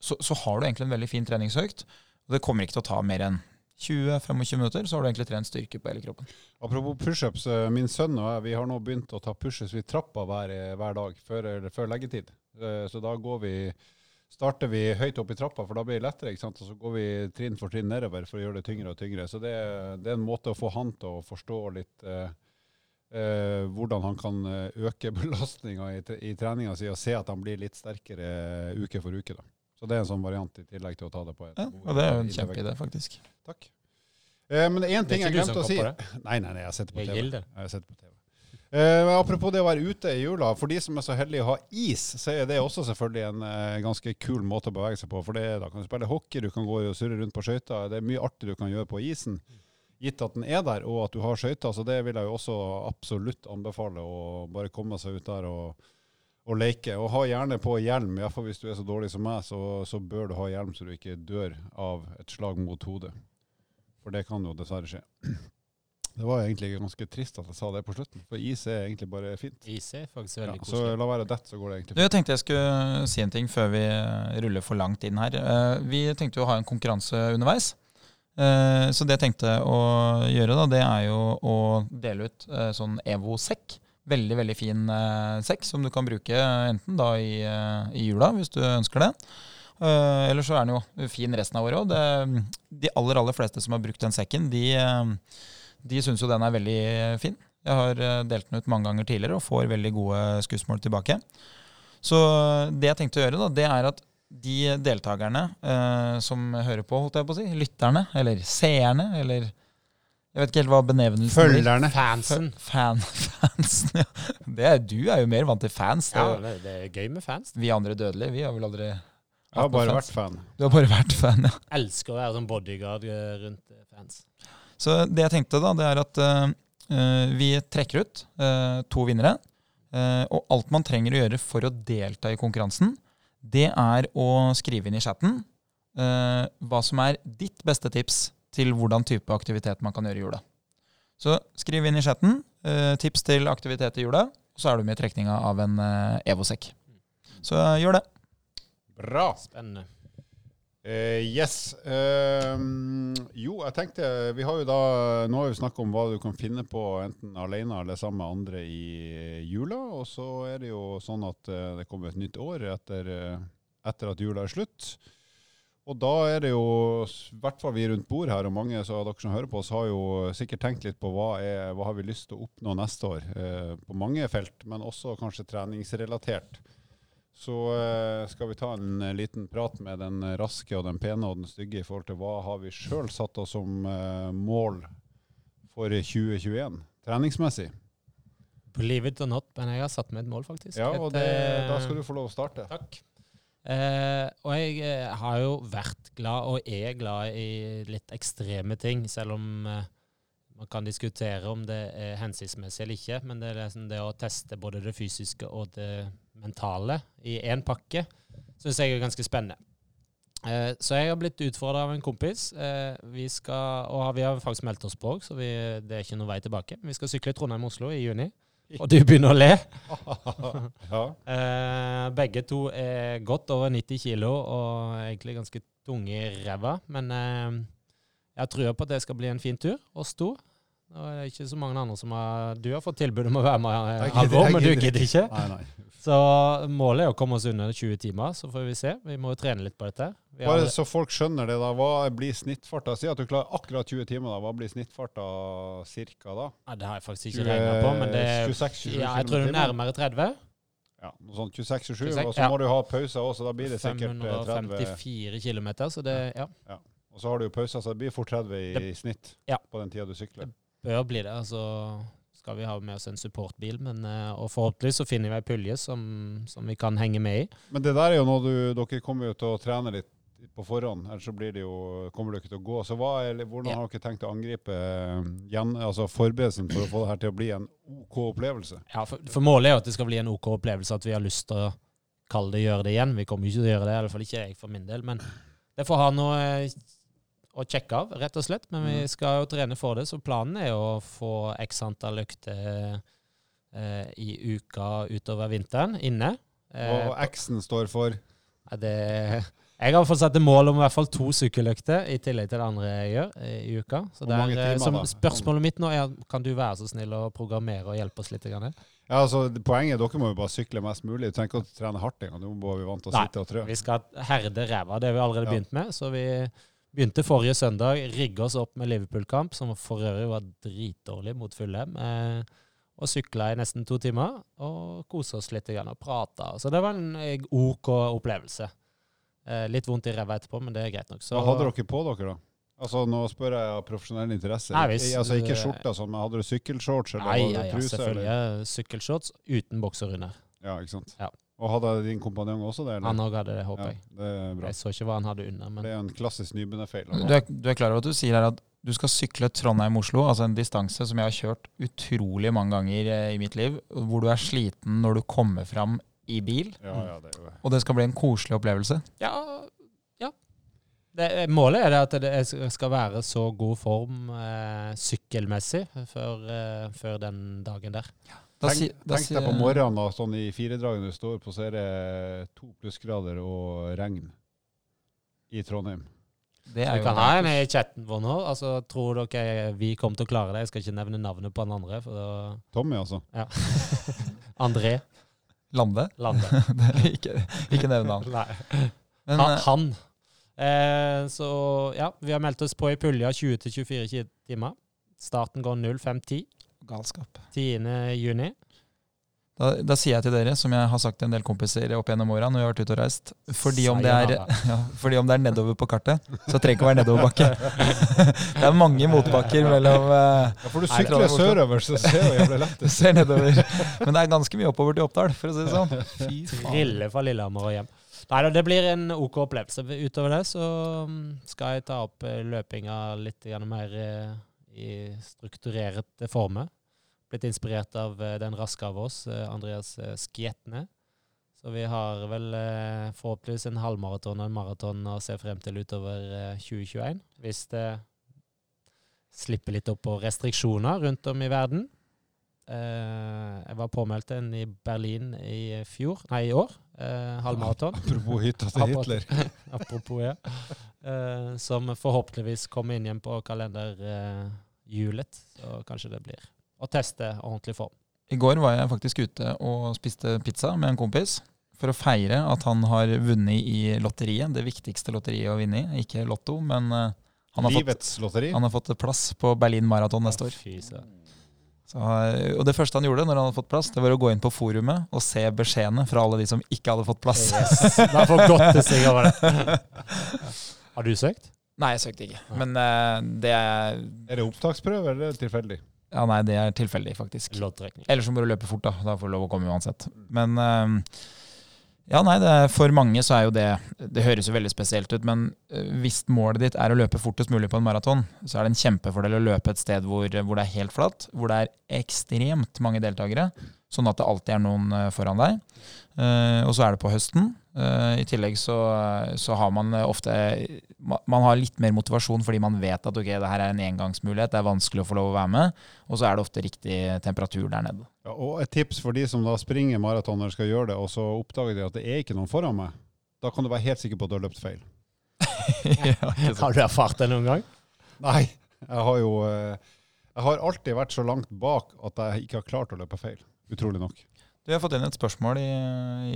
S3: så, så har du egentlig en veldig fin treningsøkt. Og det kommer ikke til å ta mer enn 20-25 minutter, så har du egentlig trent styrke på hele kroppen.
S1: Apropos pushups, eh, min sønn og jeg vi har nå begynt å ta pushups i trappa hver, hver dag før, før leggetid. Eh, Så da går vi starter vi høyt opp i trappa, for da blir det lettere. ikke sant? Og så går vi trinn for trinn nedover for å gjøre det tyngre og tyngre. Så det, det er en måte å få han til å forstå litt eh, eh, hvordan han kan eh, øke [laughs] belastninga i, i treninga si, og se at han blir litt sterkere eh, uke for uke. da. Så det er en sånn variant i tillegg til å ta det på et
S3: Ja, og det er jo en kjempeidé, faktisk.
S1: Takk. Eh, men én ting jeg glemte å si.
S2: det.
S1: Nei, nei, nei, jeg sitter på
S2: Jeg
S1: TV.
S2: gilder.
S1: Jeg sitter på TV. Eh, apropos det å være ute i jula. For de som er så heldige å ha is, så er det også selvfølgelig en eh, ganske kul måte å bevege seg på. For det, da kan du spille hockey, du kan gå og surre rundt på skøyter. Det er mye artig du kan gjøre på isen. Gitt at den er der, og at du har skøyter. Så det vil jeg jo også absolutt anbefale. Å bare komme seg ut der og, og leke. Og ha gjerne på hjelm. Iallfall hvis du er så dårlig som meg, så, så bør du ha hjelm så du ikke dør av et slag mot hodet. For det kan jo dessverre skje. [clears throat] Det var egentlig ganske trist at jeg sa det på slutten, for is er egentlig bare fint.
S2: Is er faktisk
S1: Ja,
S2: koselig.
S1: så la være dett, så går det egentlig fint.
S3: Jeg tenkte jeg skulle si en ting før vi eh, ruller for langt inn her. Eh, Vi tenkte jo å ha en konkurranse underveis. Eh, Så det jeg tenkte å gjøre, da, det er jo å dele ut sånn EVO-sekk. Veldig veldig fin eh, sekk som du kan bruke enten da i, eh, i jula, hvis du ønsker det. Eh, Eller så er den jo fin resten av året òg. De aller aller fleste som har brukt den sekken, de, eh, de syns jo den er veldig fin. Jeg har eh, delt den ut mange ganger tidligere og får veldig gode skussmål tilbake. Så det jeg tenkte å gjøre, da, det er at de deltakerne eh, som hører på, holdt jeg på å si, lytterne, eller seerne, eller Jeg vet ikke helt hva benevnelsen blir.
S1: Følgerne.
S2: Fansen.
S3: Fan, [laughs] fansen, ja. Det er, du er jo mer vant til fans.
S2: Ja,
S3: Det-
S2: er gøy med fans.
S3: Vi andre dødelige, vi har vel aldri
S1: Jeg har bare vært fan.
S3: Du har bare vært fan, ja.
S2: Elsker å være sånn bodyguard eh, rundt eh, fans.
S3: Så det jeg tenkte da, det er at eh, eh, vi trekker ut uh, to vinnere. Uh, og alt man trenger å gjøre for å delta i konkurransen, det er å skrive inn i chatten eh, hva som er ditt beste tips til hvordan type aktivitet man kan gjøre i jula. Så skriv inn i chatten eh, tips til aktivitet i jula, og så er du med i trekninga av en eh, EVO-sekk. Så eh, gjør det.
S1: Bra.
S2: Spennende.
S1: Uh, yes. Uh, jo, jeg tenkte Vi har jo da Nå har vi snakket om hva du kan finne på enten alene eller sammen med andre i jula. Og så er det jo sånn at eh, det kommer et nytt år etter, eh, etter at jula er slutt. Og da er det jo, i hvert fall vi rundt bord her, og mange av dere som hører på oss, har jo sikkert tenkt litt på hva, er, hva har vi lyst til å oppnå neste år. Eh, på mange felt, men også kanskje treningsrelatert. Så eh, skal vi ta en eh, liten prat med den raske og den pene og den stygge i forhold til hva har vi sjøl satt oss som eh, mål for 2021, treningsmessig.
S2: Believe it or not, men jeg har satt meg et mål, faktisk.
S1: Ja, og det,
S2: eh,
S1: da skal du få lov å starte.
S2: Takk. Eh, og jeg eh, har jo vært glad, og er glad i litt ekstreme ting, selv om eh, man kan diskutere om det er hensiktsmessig eller ikke. Men det liksom det å teste både det fysiske og det mentale i én pakke, syns jeg er ganske spennende. Eh, så jeg har blitt utfordra av en kompis. Eh, vi skal, og vi har faktisk meldt oss på, så vi, det er ikke noe vei tilbake. Vi skal sykle Trondheim-Oslo i juni. [laughs] Og du begynner å le. [laughs]
S1: ja.
S2: Eh, begge to er godt over 90 kilo og egentlig ganske tunge i ræva. Men eh, jeg tror på at det skal bli en fin tur. Oss to. Det er ikke så mange andre som har Du har fått tilbud om å være med, eh, Halvor, men du
S1: gidder
S2: ikke.
S1: Nei, nei.
S2: Så målet er å komme oss under 20 timer, så får vi se. Vi må jo trene litt på dette.
S1: Bare så folk skjønner det, da. Hva blir snittfarta? Si at du klarer akkurat 20 timer, da. Hva blir snittfarta cirka da?
S2: ja, det har jeg faktisk ikke regna på, men det er
S1: 26-27
S2: ja, Jeg tror det er nærmere 30.
S1: Ja, noe sånt 26-27,
S2: 26,
S1: og så
S2: ja.
S1: må du ha pauser også, da blir det sikkert eh, 30.
S2: 554 km, så det ja,
S1: Og så har du jo pauser, så det blir fort 30 i,
S2: Det-
S1: snitt
S2: Ja.
S1: på den tida du sykler.
S2: Det bør bli det. Altså skal vi ha med oss en supportbil, men eh, og forhåpentligvis så finner vi ei pulje som, som vi kan henge med i.
S1: Men det der er jo noe du Dere kommer jo til å trene litt på forhånd, ellers så blir det jo, kommer det ikke til å gå. Så hva eller, hvordan
S2: Ja.
S1: har dere tenkt å angripe eh, gjen, altså forberedelsen for å få det her til å bli en OK opplevelse?
S2: Ja, for, for målet er jo at det skal bli en OK opplevelse, at vi har lyst til å kalle det gjøre det igjen. Vi kommer ikke til å gjøre det, i hvert fall ikke jeg for min del. Men det får ha noe eh, å sjekke av, rett og slett. Men vi
S1: Mm.
S2: skal jo trene for det, så planen er jo å få x antall økter eh, i uka utover vinteren inne. Eh,
S1: Og X-en står for
S2: det, jeg har fått satt et mål om i hvert fall to sykkeløkter, i tillegg til det andre jeg gjør eh, i uka. Så der, eh,
S1: timer
S2: som? Spørsmålet mitt nå er kan du være så snill å programmere og hjelpe oss litt? Grann?
S1: Ja, altså Poenget er dere må jo bare sykle mest mulig. Du trenger ikke å trene hardt engang. Nå må vi vant til å
S2: Nei.
S1: sitte og trø.
S2: Vi skal herde ræva, det har vi allerede
S1: Ja.
S2: begynt med. Så vi begynte forrige søndag, rigge oss opp med Liverpool-kamp, som for øvrig var dritdårlig mot Fulham. Eh, og sykla i nesten to timer, og kosa oss litt grann, og prata. Så det var en eh, OK opplevelse. Eh, litt vondt i ræva etterpå, men det er greit nok. Så
S1: Hva hadde dere på dere, da? Altså Nå spør jeg av profesjonell interesse.
S2: Nei, hvis-
S1: altså Ikke skjorte, sånn, men hadde du sykkelshorts eller
S2: Nei,
S1: hadde
S2: ja,
S1: du
S2: ja,
S1: truse?
S2: selvfølgelig.
S1: Eller?
S2: Sykkelshorts uten bokser under.
S1: Ja, ikke sant?
S2: Ja.
S1: Og hadde din kompanjong også det? eller?
S2: Han òg hadde det, håper
S1: ja,
S2: jeg.
S1: det er bra.
S2: Jeg så ikke hva han hadde under, men
S1: Det er en klassisk nybegynnerfeil.
S3: Du er, du er klar over at du sier her at du skal sykle Trondheim-Oslo, altså en distanse som jeg har kjørt utrolig mange ganger eh, i mitt liv, hvor du er sliten når du kommer fram i bil,
S1: Ja, ja, det er jo
S3: og det skal bli en koselig opplevelse.
S2: ja. ja. Det, målet er det at det er- skal være så god form eh, sykkelmessig før, eh, før den dagen der.
S3: Da si- da
S1: tenk deg på morgenen, da, sånn i firedragene du står på, så er det to plussgrader og regn i Trondheim.
S3: Det er
S2: Vi kan ha en i chatten vår nå. Altså, tror dere vi kommer til å klare det? Jeg skal ikke nevne navnet på han andre. For da,
S1: Tommy, altså.
S2: ja. [laughs] André
S3: Lande.
S2: Lande. [laughs]
S3: ikke, ikke nevn navn.
S2: Nei.
S3: Men
S2: Han.
S3: eh,
S2: han. Eh, så ja, vi har meldt oss på i pulja 20-24 timer. Starten går 05.10.
S3: galskap.
S2: 10. juni.
S3: Da, da sier jeg til dere, som jeg har sagt til en del kompiser opp gjennom åra når vi har vært ute og reist, fordi om, det er, [laughs] ja, fordi om det er nedover på kartet, så trenger det ikke å være nedoverbakke. [laughs] det er mange motbakker mellom eh,
S1: Ja, For du sykler sørover, så ser det jo jævlig lett ut. [laughs]
S3: ser nedover. Men det er ganske mye oppover til Oppdal, for å si det sånn.
S2: Trille fra Lillehammer og hjem. Nei da, det blir en OK opplevelse. Utover det så mm, skal jeg ta opp eh, løpinga litt mer eh, i strukturerte former. Blitt inspirert av eh, den raske av oss, eh, Andreas eh, Skjetne. Så vi har vel forhåpentligvis en halvmaraton og en maraton å se frem til utover eh, 2021. Hvis det slipper litt opp på restriksjoner rundt om i verden. Jeg var påmeldt en i Berlin i fjor, nei i år. Halvmaraton. [laughs]
S1: Apropos hytta til Hitler. [laughs]
S2: Apropos, ja. Som forhåpentligvis kommer inn igjen på kalenderhjulet. så kanskje det blir å teste ordentlig form.
S3: I går var jeg faktisk ute og spiste pizza med en kompis for å feire at han har vunnet i lotteriet. Det viktigste lotteriet å vinne i. Ikke Lotto, men eh, han, har fått, han har fått plass på Berlin Marathon neste år. Så, eh, og det første han gjorde når han hadde fått plass, det var å gå inn på forumet og se beskjedene fra alle de som ikke hadde fått plass.
S2: Yes. for godt å seg over det. [laughs] Har du søkt?
S3: Nei, jeg søkte ikke. Men uh, det er
S1: Er det opptaksprøve, eller er det tilfeldig?
S3: Ja, nei, det er tilfeldig, faktisk.
S2: Loddtrekning.
S3: Eller så må du løpe fort, da. Da får du lov å komme uansett. Men eh, ja, nei, det for mange så er jo det Det høres jo veldig spesielt ut, men eh, hvis målet ditt er å løpe fortest mulig på en maraton, så er det en kjempefordel å løpe et sted hvor, hvor det er helt flatt, hvor det er ekstremt mange deltakere, sånn at det alltid er noen eh, foran deg. Eh, og så er det på høsten, Eh, I tillegg så, så har man ofte Man har litt mer motivasjon fordi man vet at ok, det her er en engangsmulighet, det er vanskelig å få lov å være med, og så er det ofte riktig temperatur der nede.
S1: Ja, og et tips for de som da springer maraton når de skal gjøre det, og så oppdager de at det er ikke noen foran meg. Da kan du være helt sikker på at du har løpt feil. [laughs]
S3: ja.
S2: Har du erfart det noen gang?
S1: Nei, jeg har jo eh, Jeg har alltid vært så langt bak at jeg ikke har klart å løpe feil. Utrolig nok.
S3: Du, har fått inn et spørsmål i,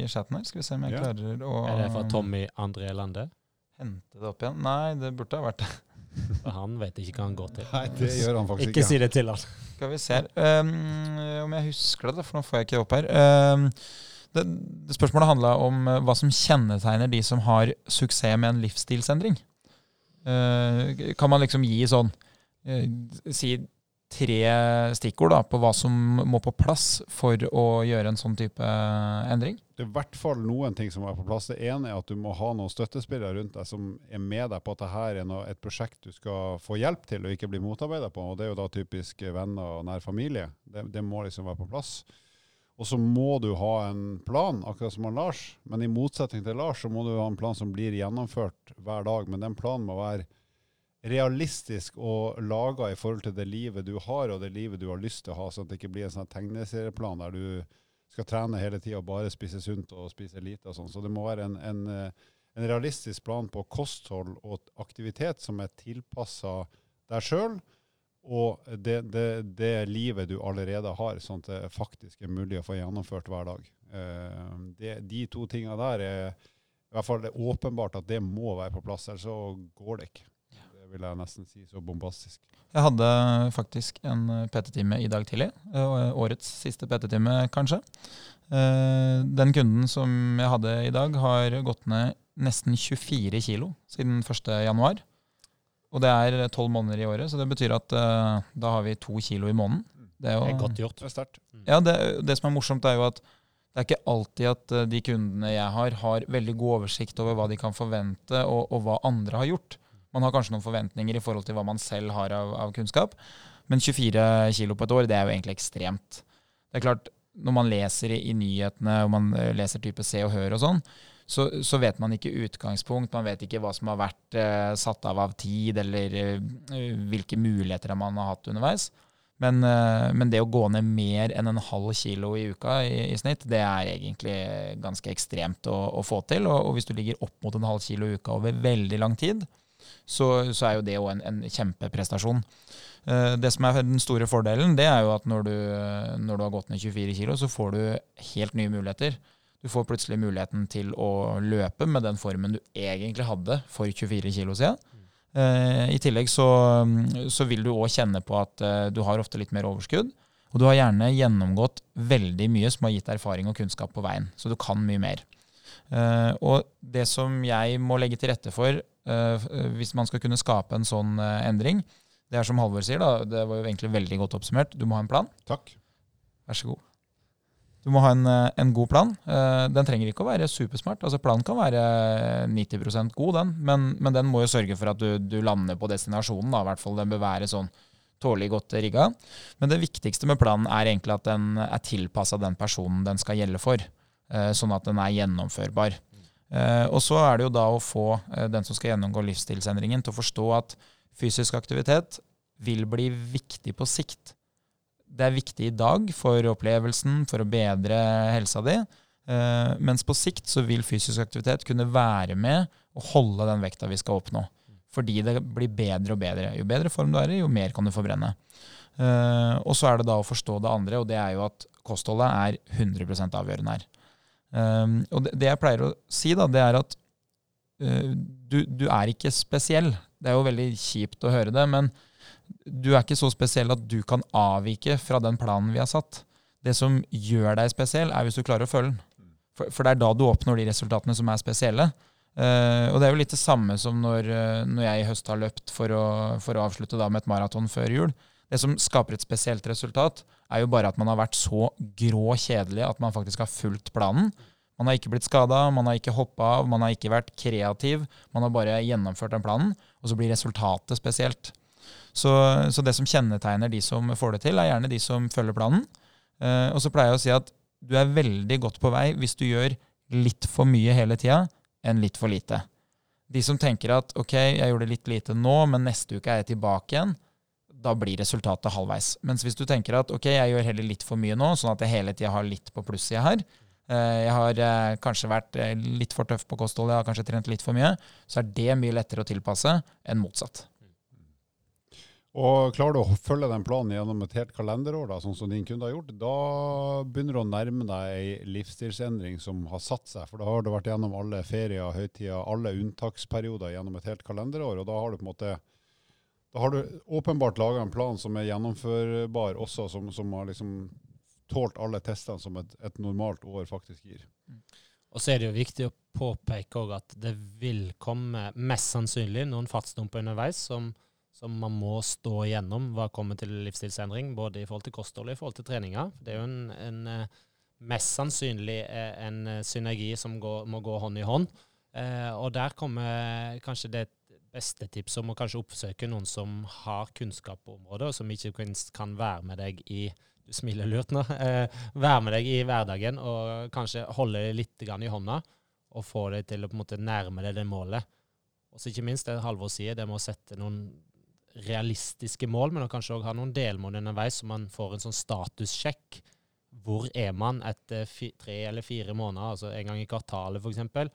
S3: i chatten her. Skal vi se om jeg
S1: Ja.
S3: klarer å
S2: Er det fra Tommy André Lande?
S3: hente det opp igjen. Nei, det burde ha vært det. [laughs]
S2: For han vet ikke hva han går til.
S1: Nei, det gjør han faktisk
S2: Ikke
S1: ikke.
S2: si det til han.
S3: Skal vi se her. Um, om jeg husker det, for nå får jeg ikke det opp her. Um, det, det spørsmålet handla om uh, hva som kjennetegner de som har suksess med en livsstilsendring. Uh, kan man liksom gi sånn uh, Si tre stikkord da, på hva som må på plass for å gjøre en sånn type uh, endring?
S1: Det er i hvert fall noen ting som må være på plass. Det ene er at du må ha noen støttespillere rundt deg som er med deg på at dette er et prosjekt du skal få hjelp til og ikke bli motarbeida på. Og det er jo da typisk venner og nær familie. Det, det må liksom være på plass. Og så må du ha en plan, akkurat som Lars. Men i motsetning til Lars, så må du ha en plan som blir gjennomført hver dag. Men den planen må være realistisk og laga i forhold til det livet du har, og det livet du har lyst til å ha, sånn at det ikke blir en sånn tegneserieplan der du skal trene hele tida og bare spise sunt og spise lite og sånn. Så det må være en, en, en realistisk plan på kosthold og aktivitet som er tilpassa deg sjøl, og det, det, det livet du allerede har, sånn at det faktisk er mulig å få gjennomført hver dag. Eh, det, de to tinga der er i hvert fall det er åpenbart at det må være på plass, ellers så går det ikke. Vil jeg nesten si så bombastisk.
S3: Jeg hadde faktisk en eh, PT-time i dag tidlig. eh, Årets siste PT-time, kanskje. Eh, Den kunden som jeg hadde i dag, har gått ned nesten 24 kilo siden 1. januar. Og det er tolv måneder i året, så det betyr at eh, da har vi to kilo i måneden. Det er
S2: Det er godt gjort.
S1: Det er sterkt.
S3: ja, det, det som er morsomt, er jo at det er ikke alltid at eh, de kundene jeg har, har veldig god oversikt over hva de kan forvente, og, og hva andre har gjort. Man har kanskje noen forventninger i forhold til hva man selv har av, av kunnskap. Men 24 kilo på et år, det er jo egentlig ekstremt. Det er klart, når man leser i, i nyhetene, og man eh, leser type Se og Hør og sånn, så, så vet man ikke utgangspunkt, man vet ikke hva som har vært eh, satt av av tid, eller eh, hvilke muligheter man har hatt underveis. Men, eh, men det å gå ned mer enn en halv kilo i uka i, i snitt, det er egentlig ganske ekstremt å, å få til. Og, og hvis du ligger opp mot en halv kilo i uka over veldig lang tid, så, så er jo det òg en, en kjempeprestasjon. Eh, Det som er den store fordelen, det er jo at når du, når du har gått ned 24 kilo, så får du helt nye muligheter. Du får plutselig muligheten til å løpe med den formen du egentlig hadde for 24 kilo siden. Eh, I tillegg så, så vil du òg kjenne på at eh, du har ofte litt mer overskudd. Og du har gjerne gjennomgått veldig mye som har gitt erfaring og kunnskap på veien. Så du kan mye mer. Eh, og det som jeg må legge til rette for eh, hvis man skal kunne skape en sånn eh, endring, det er som Halvor sier, da, det var jo egentlig veldig godt oppsummert. Du må ha en plan.
S1: Takk.
S3: Vær så god. Du må ha en, eh, en god plan. Eh, Den trenger ikke å være supersmart. Altså Planen kan være 90% god, den, men, men den må jo sørge for at du, du lander på destinasjonen. Da. I hvert fall Den bør være sånn tålelig godt rigga. Men det viktigste med planen er egentlig at den er tilpassa den personen den skal gjelde for. eh, Sånn at den er gjennomførbar. Eh, Og så er det jo da å få eh, den som skal gjennomgå livsstilsendringen, til å forstå at fysisk aktivitet vil bli viktig på sikt. Det er viktig i dag for opplevelsen, for å bedre helsa di. Eh, mens på sikt så vil fysisk aktivitet kunne være med å holde den vekta vi skal oppnå. Fordi det blir bedre og bedre. Jo bedre form du er i, jo mer kan du forbrenne. Og så er det da å forstå det andre, og det er jo at kostholdet er 100 avgjørende her. Eh, og det, det jeg pleier å si, da, det er at uh, du, du er ikke spesiell. Det er jo veldig kjipt å høre det, men du er ikke så spesiell at du kan avvike fra den planen vi har satt. Det som gjør deg spesiell, er hvis du klarer å følge den. For, for det er da du oppnår de resultatene som er spesielle. Uh, og det er jo litt det samme som når, eh, når jeg i høst har løpt for å, for å avslutte da med et maraton før jul. Det som skaper et spesielt resultat, er jo bare at man har vært så grå kjedelig at man faktisk har fulgt planen. Man har ikke blitt skada, man har ikke hoppa av, man har ikke vært kreativ. Man har bare gjennomført den planen, og så blir resultatet spesielt. Så, så det som kjennetegner de som får det til, er gjerne de som følger planen. Eh, og så pleier jeg å si at du er veldig godt på vei hvis du gjør litt for mye hele tida enn litt for lite. De som tenker at ok, jeg gjorde litt lite nå, men neste uke er jeg tilbake igjen, da blir resultatet halvveis. Mens hvis du tenker at ok, jeg gjør heller litt for mye nå, sånn at jeg hele tida har litt på plussida her, eh, jeg har eh, kanskje vært eh, litt for tøff på kostholdet, jeg har kanskje trent litt for mye, så er det mye lettere å tilpasse enn motsatt.
S1: Og klarer du å følge den planen gjennom et helt kalenderår, da, sånn som din kunde har gjort, da begynner du å nærme deg ei livsstilsendring som har satt seg. For da har du vært gjennom alle ferier, høytider, alle unntaksperioder gjennom et helt kalenderår. Og da har du på en måte da har du åpenbart laga en plan som er gjennomførbar også, som, som har liksom tålt alle testene som et, et normalt år faktisk gir.
S2: Og så er det jo viktig å påpeke òg at det vil komme mest sannsynlig noen fartsdumper underveis som, som man må stå igjennom hva kommer til livsstilsendring, både i forhold til kosthold og i forhold til treninga. Det er jo en, en eh, mest sannsynlig eh, en eh, synergi som går, må gå hånd i hånd. Eh, og der kommer kanskje det beste tips om å kanskje oppsøke noen som har kunnskap på området, og som ikke minst kan være med deg i du smiler lurt nå. Eh, være med deg i hverdagen og kanskje holde deg litt i hånda og få deg til å på en måte nærme deg det målet. Og så ikke minst det Halvor sier, det med å sette noen realistiske mål, men kanskje òg ha noen delmål underveis, så man får en sånn statussjekk. Hvor er man etter tre eller fire måneder, altså en gang i kvartalet f.eks.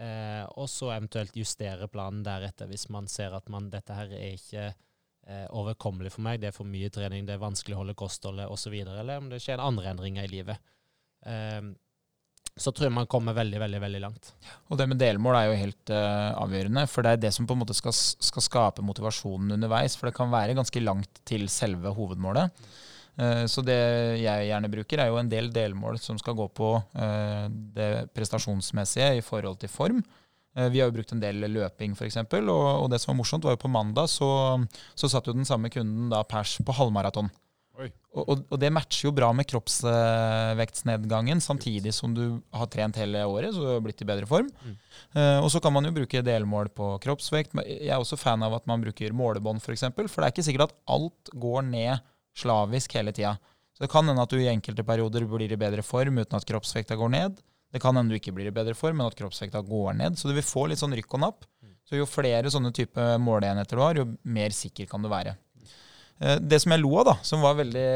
S2: Eh, og så eventuelt justere planen deretter hvis man ser at man, dette her er ikke eh, overkommelig for meg, det er for mye trening, det er vanskelig å holde kostholdet osv., eller om det skjer andre endringer i livet. Eh, så tror jeg man kommer veldig veldig, veldig langt.
S3: Og det med delmål er jo helt uh, avgjørende. For det er det som på en måte skal, skal, skape motivasjonen underveis. For det kan være ganske langt til selve hovedmålet. Uh, så det jeg gjerne bruker, er jo en del delmål som skal gå på uh, det prestasjonsmessige i forhold til form. Vi har jo brukt en del løping, f.eks. Og, og det som var morsomt, var jo på mandag så, så satt jo den samme kunden da pers på halvmaraton. Og, og, og, det matcher jo bra med kroppsvektsnedgangen, samtidig som du har trent hele året, så du har blitt i bedre form. Mm. Uh, og så kan man jo bruke delmål på kroppsvekt. Jeg er også fan av at man bruker målebånd, f.eks. For, eksempel, for det er ikke sikkert at alt går ned slavisk hele tida. Så det kan hende at du i enkelte perioder blir i bedre form uten at kroppsvekta går ned. Det kan hende du ikke blir i bedre form, men at kroppsvekta går ned. Så du vil få litt sånn rykk og napp. Så jo flere sånne type måleenheter du har, jo mer sikker kan du være. Eh, det som jeg lo av, da, som var veldig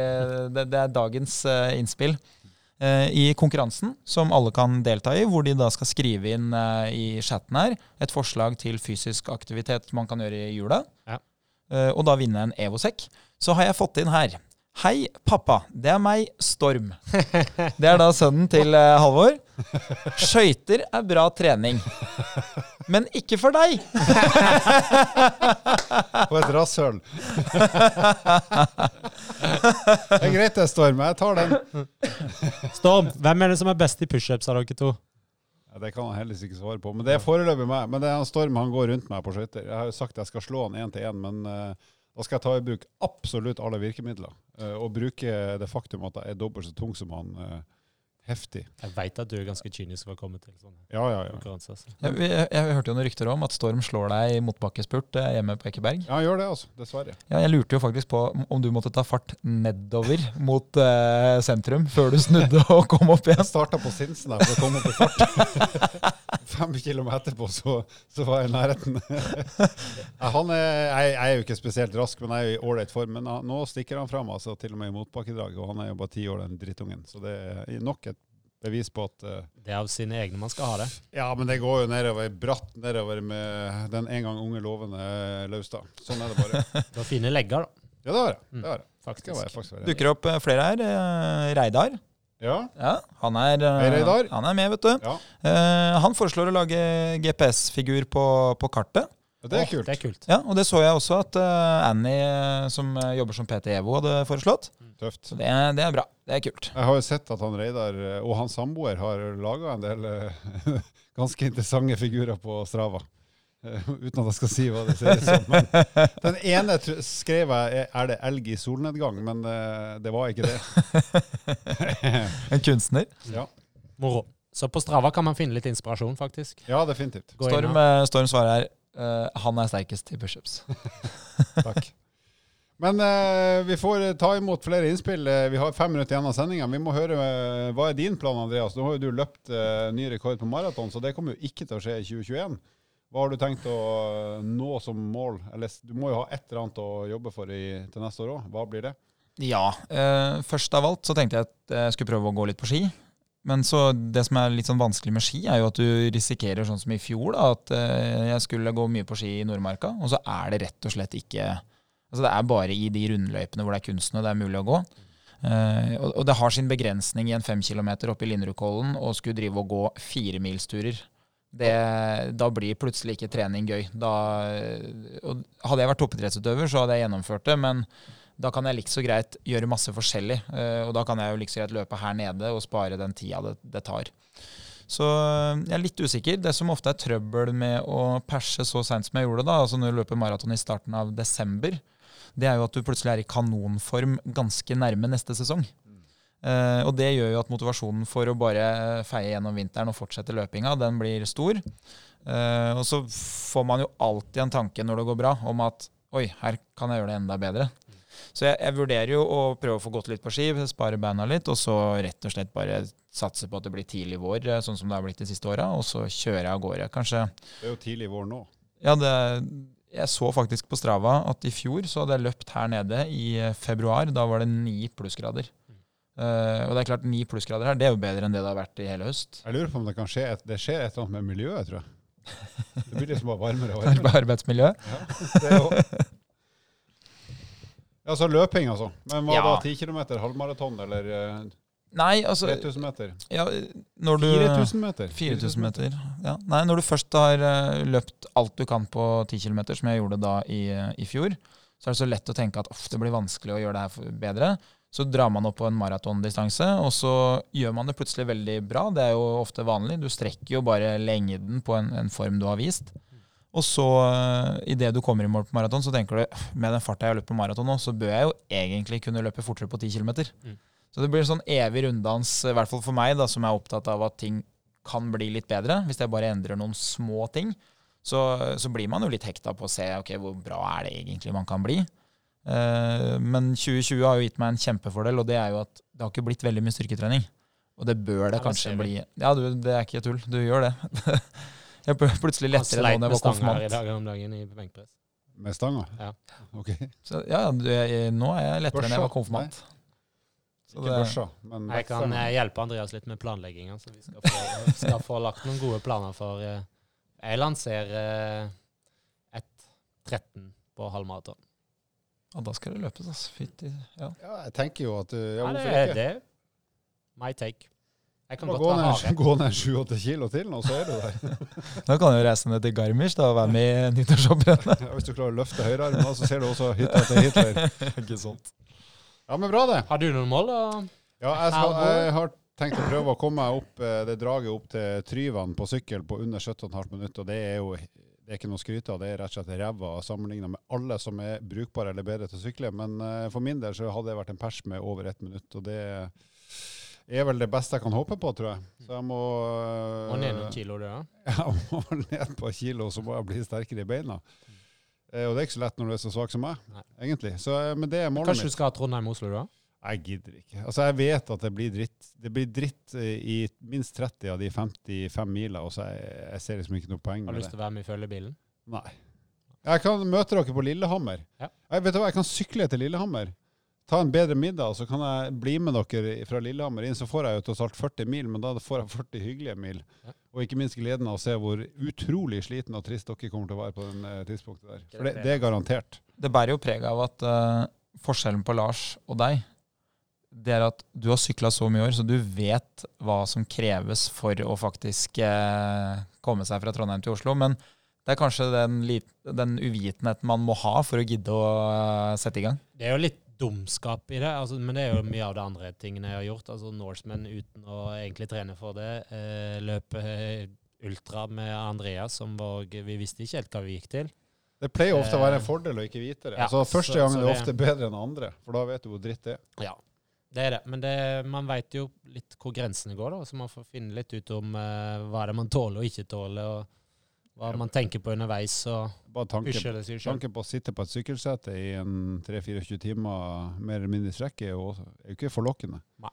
S3: Det, det er dagens uh, innspill. Uh, I konkurransen, som alle kan delta i, hvor de da skal skrive inn i chatten her et forslag til fysisk aktivitet man kan gjøre i jula, ja. Og da vinne en Evosekk, så har jeg fått inn her Hei, pappa. Det er meg, Storm. [laughs] Det er da sønnen til uh, Halvor. Skøyter er bra trening. Men ikke for deg! [laughs]
S1: Og et rasshøl. Det er greit det, Storm. Jeg tar den.
S2: Storm, hvem er det som er best i pushups av dere to?
S1: Ja, det kan han heldigvis ikke svare på. Men det er foreløpig meg. Men det er han Storm han går rundt meg på skøyter. Jeg har jo sagt jeg skal slå han én til én, men uh, da skal jeg ta i bruk absolutt alle virkemidler. Uh, og bruke det faktum at jeg er dobbelt så tung som han uh, heftig.
S2: Jeg veit at du er ganske kynisk for å komme til sånne
S1: ja, ja, ja.
S2: konkurranser. Altså.
S3: Jeg, jeg, jeg, hørte jo noen rykter om at Storm slår deg i motbakkespurt eh, hjemme på Ekeberg.
S1: Ja, gjør det, altså. Dessverre.
S3: Ja, jeg lurte jo faktisk på om du måtte ta fart nedover mot eh, sentrum før du snudde og kom opp igjen.
S1: Jeg starta på Sinsen der for å komme opp i fart. [laughs] Fem kilometer etterpå så, så, var jeg i nærheten. [laughs] han er, jeg, jeg, er jo ikke spesielt rask, men jeg er i ålreit form. Men nå stikker han fram, altså, til og med i motbakkedrag. Og han er jo bare ti år, den drittungen. Så det er nok et bevis på at uh,
S2: Det er av sine egne man skal ha det.
S1: Ja, men det går jo nedover, bratt nedover med den en gang unge lovende Laustad. Sånn er det bare. [laughs]
S2: du har fine legger, da.
S1: Ja, det har jeg. Det har jeg.
S2: Mm, faktisk.
S1: faktisk
S3: Dukker opp eh, flere her. Eh, Reidar.
S1: Ja.
S3: ja. han, er, han er med, vet du.
S1: Ja.
S3: Uh, han foreslår å lage GPS-figur på, på kartet.
S1: Det er, kult.
S2: det er kult.
S3: Ja, og det så jeg også at uh, Annie, som jobber som PT Evo, hadde foreslått.
S1: Mm. Tøft.
S3: Så det, det, er bra. Det er kult.
S1: Jeg har jo sett at han Reidar og hans samboer har laga en del uh, [laughs] ganske interessante figurer på Strava. Uh, uten at jeg skal si hva det ser ut som. Men [laughs] den ene skrev jeg er det elg i solnedgang, men det var ikke det. [laughs]
S3: en kunstner?
S1: Ja.
S2: Moro. Så på Strava kan man finne litt inspirasjon, faktisk.
S1: Ja, definitivt.
S3: Storm, Storm svarer her Uh, han er sterkest i pushups. [laughs]
S1: Takk. Men eh, vi får ta imot flere innspill. Eh, Vi har fem minutter igjen av sendinga. Vi må høre eh, hva er din plan, Andreas? Nå har jo du løpt eh, ny rekord på maraton, så det kommer jo ikke til å skje i 2021. Hva har du tenkt å eh, nå som mål? Eller du må jo ha et eller annet å jobbe for i, til neste år òg. Hva blir det?
S3: Ja. Eh, først av alt så tenkte jeg at jeg skulle prøve å gå litt på ski. Men så det som er litt sånn vanskelig med ski, er jo at du risikerer sånn som i fjor, da, at eh, jeg skulle gå mye på ski i Nordmarka, og så er det rett og slett ikke Altså det er bare i de rundløypene hvor det er kunsten det er mulig å gå. Eh, og, det har sin begrensning i en fem kilometer oppe i Linderudkollen å skulle drive og gå firemilsturer. Da blir plutselig ikke trening gøy. Da, hadde jeg vært toppidrettsutøver, så hadde jeg gjennomført det, men da kan jeg like så greit gjøre masse forskjellig. eh, Og da kan jeg jo likså greit løpe her nede og spare den tida det, det tar. Så eh, jeg er litt usikker. Det som ofte er trøbbel med å perse så seint som jeg gjorde da, altså når du løper maraton i starten av desember, det er jo at du plutselig er i kanonform ganske nærme neste sesong. Eh, og det gjør jo at motivasjonen for å bare feie gjennom vinteren og fortsette løpinga, den blir stor. Eh, og så får man jo alltid en tanke når det går bra, om at oi, her kan jeg gjøre det enda bedre. Så jeg, jeg vurderer jo å prøve å få gått litt på ski, spare beina litt, og så rett og slett bare satse på at det blir tidlig vår, eh, sånn som det har blitt de siste åra, og så kjører jeg av gårde. Kanskje
S1: Det er jo tidlig vår nå.
S3: Ja, det, jeg så faktisk på Strava at i fjor så hadde jeg løpt her nede i eh, februar. Da var det ni plussgrader. Uh, og det er klart, ni plussgrader her, det er jo bedre enn det det har vært i hele høst.
S1: Jeg lurer på om det kan skje et, det skjer et eller annet med miljøet, tror jeg. Det blir liksom bare varmere og [laughs] varmere.
S3: Arbeidsmiljø.
S1: Ja, det jo. Ja, så løping, altså. Men var
S3: Ja.
S1: da? 10 km, halvmaraton eller eh,
S3: Nei, altså
S1: 3000 meter?
S3: ja, når du,
S1: 4000 meter?
S3: 4000 meter. Ja. Nei, når du først har eh, løpt alt du kan på 10 km, som jeg gjorde da i, eh, i fjor, så er det så lett å tenke at «Uff, det blir vanskelig å gjøre det her bedre. Så drar man opp på en maratondistanse, og så gjør man det plutselig veldig bra. Det er jo ofte vanlig. Du strekker jo bare lengden på en, en form du har vist. Og så, uh, idet du kommer i mål på maraton, så tenker du med den farta jeg har løpt på maraton nå, så bør jeg jo egentlig kunne løpe fortere på 10 km.
S2: Mm.
S3: Så det blir en sånn evig runddans, i hvert fall for meg, da, som er opptatt av at ting kan bli litt bedre. Hvis jeg bare endrer noen små ting, så, så blir man jo litt hekta på å se ok, hvor bra er det egentlig man kan bli. Eh, men 2020 har jo gitt meg en kjempefordel, og det er jo at det har ikke blitt veldig mye styrketrening. Og det bør det
S2: Ja,
S3: kanskje bli. Ja, du, det er ikke tull. Du gjør det. [laughs] jeg er plutselig lettere nå
S2: sleit
S3: når jeg
S2: Han
S3: sleit
S2: med stanger i
S3: konfirmant.
S2: dag om dagen i benkpress.
S1: Med stanger?
S2: Ja.
S1: Ok.
S3: Så, ja, jeg, nå er jeg lettere enn jeg var konfirmant. Så
S1: Ikke børsa, men
S2: Jeg kan eh, hjelpe Andreas litt med planlegginga, så vi skal få, [laughs] skal få lagt noen gode planer for eh, Jeg lanserer eh, et 13 på halvmaraton.
S3: Ja, da skal det løpes, altså. Fytti. Ja.
S1: Ja, jeg tenker jo at du... ja,
S2: Ja, det er det. My take. Jeg kan godt
S1: gå
S2: være
S1: ned, gå ned 7-8 kilo til, nå, så er du der. [laughs]
S3: nå kan du reise ned til Garmisch da, og være med i nyttårshopprennet.
S1: Ja, hvis du klarer å løfte høyrearmen, så ser du også hytta til Hitler.
S3: Ikke sant.
S1: Ja, men bra det.
S2: Har du noen mål? da?
S1: Ja, jeg, skal, jeg har tenkt å prøve å komme meg opp eh, det draget opp til Tryvann på sykkel på under 17,5 minutter. Og det er jo det er ikke noe å skryte av, det er rett og slett ræva sammenligna med alle som er brukbare eller bedre til å sykle. Men eh, for min del så hadde det vært en pers med over ett minutt, og det er vel det beste jeg kan håpe på, tror jeg. Så jeg må uh,
S2: Og ned noen kilo, du, da? [laughs]
S1: Jeg må ned på kilo, så må jeg bli sterkere i beina. Uh, og det er ikke så lett når du er så svak som meg,
S2: Nei.
S1: egentlig. Så, eh, men det er målet
S2: Kanskje
S1: mitt.
S2: du skal ha Trondheim-Oslo, da?
S1: Jeg gidder ikke. Altså, jeg vet at det blir dritt. Det blir dritt eh, i minst 30 av de 55 mila, og så jeg, jeg ser liksom ikke noe poeng med det.
S2: Har du lyst til å være med i følgebilen?
S1: Nei. Jeg kan møte dere på Lillehammer.
S2: Ja.
S1: Jeg, vet du hva, jeg kan sykle til Lillehammer. Ta en bedre middag, så kan jeg bli med dere fra Lillehammer inn. Så får jeg jo tross alt 40 mil, men da får jeg 40 hyggelige mil. Og ikke minst gleden av å se hvor utrolig sliten og trist dere kommer til å være på den eh, tidspunktet der. For det, det er garantert.
S3: Det bærer jo preg av at uh, forskjellen på Lars og deg, det er at du har sykla så mye år, så du vet hva som kreves for å faktisk uh, komme seg fra Trondheim til Oslo. Men det er kanskje den, den uvitenheten man må ha for å gidde å sette i gang.
S2: Det er jo litt dumskap i det, altså, men det er jo mye av de andre tingene jeg har gjort. Altså Norseman uten å egentlig trene for det. Eh, løpe eh, ultra med Andreas, som var, vi visste ikke helt hva vi gikk til.
S1: Det pleier ofte å være en
S2: Eh,
S1: fordel å ikke vite det.
S2: ja,
S1: altså, første gangen
S2: så
S1: er
S2: det-
S1: ofte bedre enn andre, for da vet du hvor dritt det er.
S2: Ja, det er det. Men det, man veit jo litt hvor grensene går, da. Så man får finne litt ut om eh, hva det er man tåler og ikke tåler. Og Hva man tenker på underveis, og
S1: Bare tanken,
S2: det seg sjøl.
S1: tanken på å sitte på et sykkelsete i en 3-24 timer mer eller mindre strekk er jo, er jo ikke forlokkende.
S2: Nei.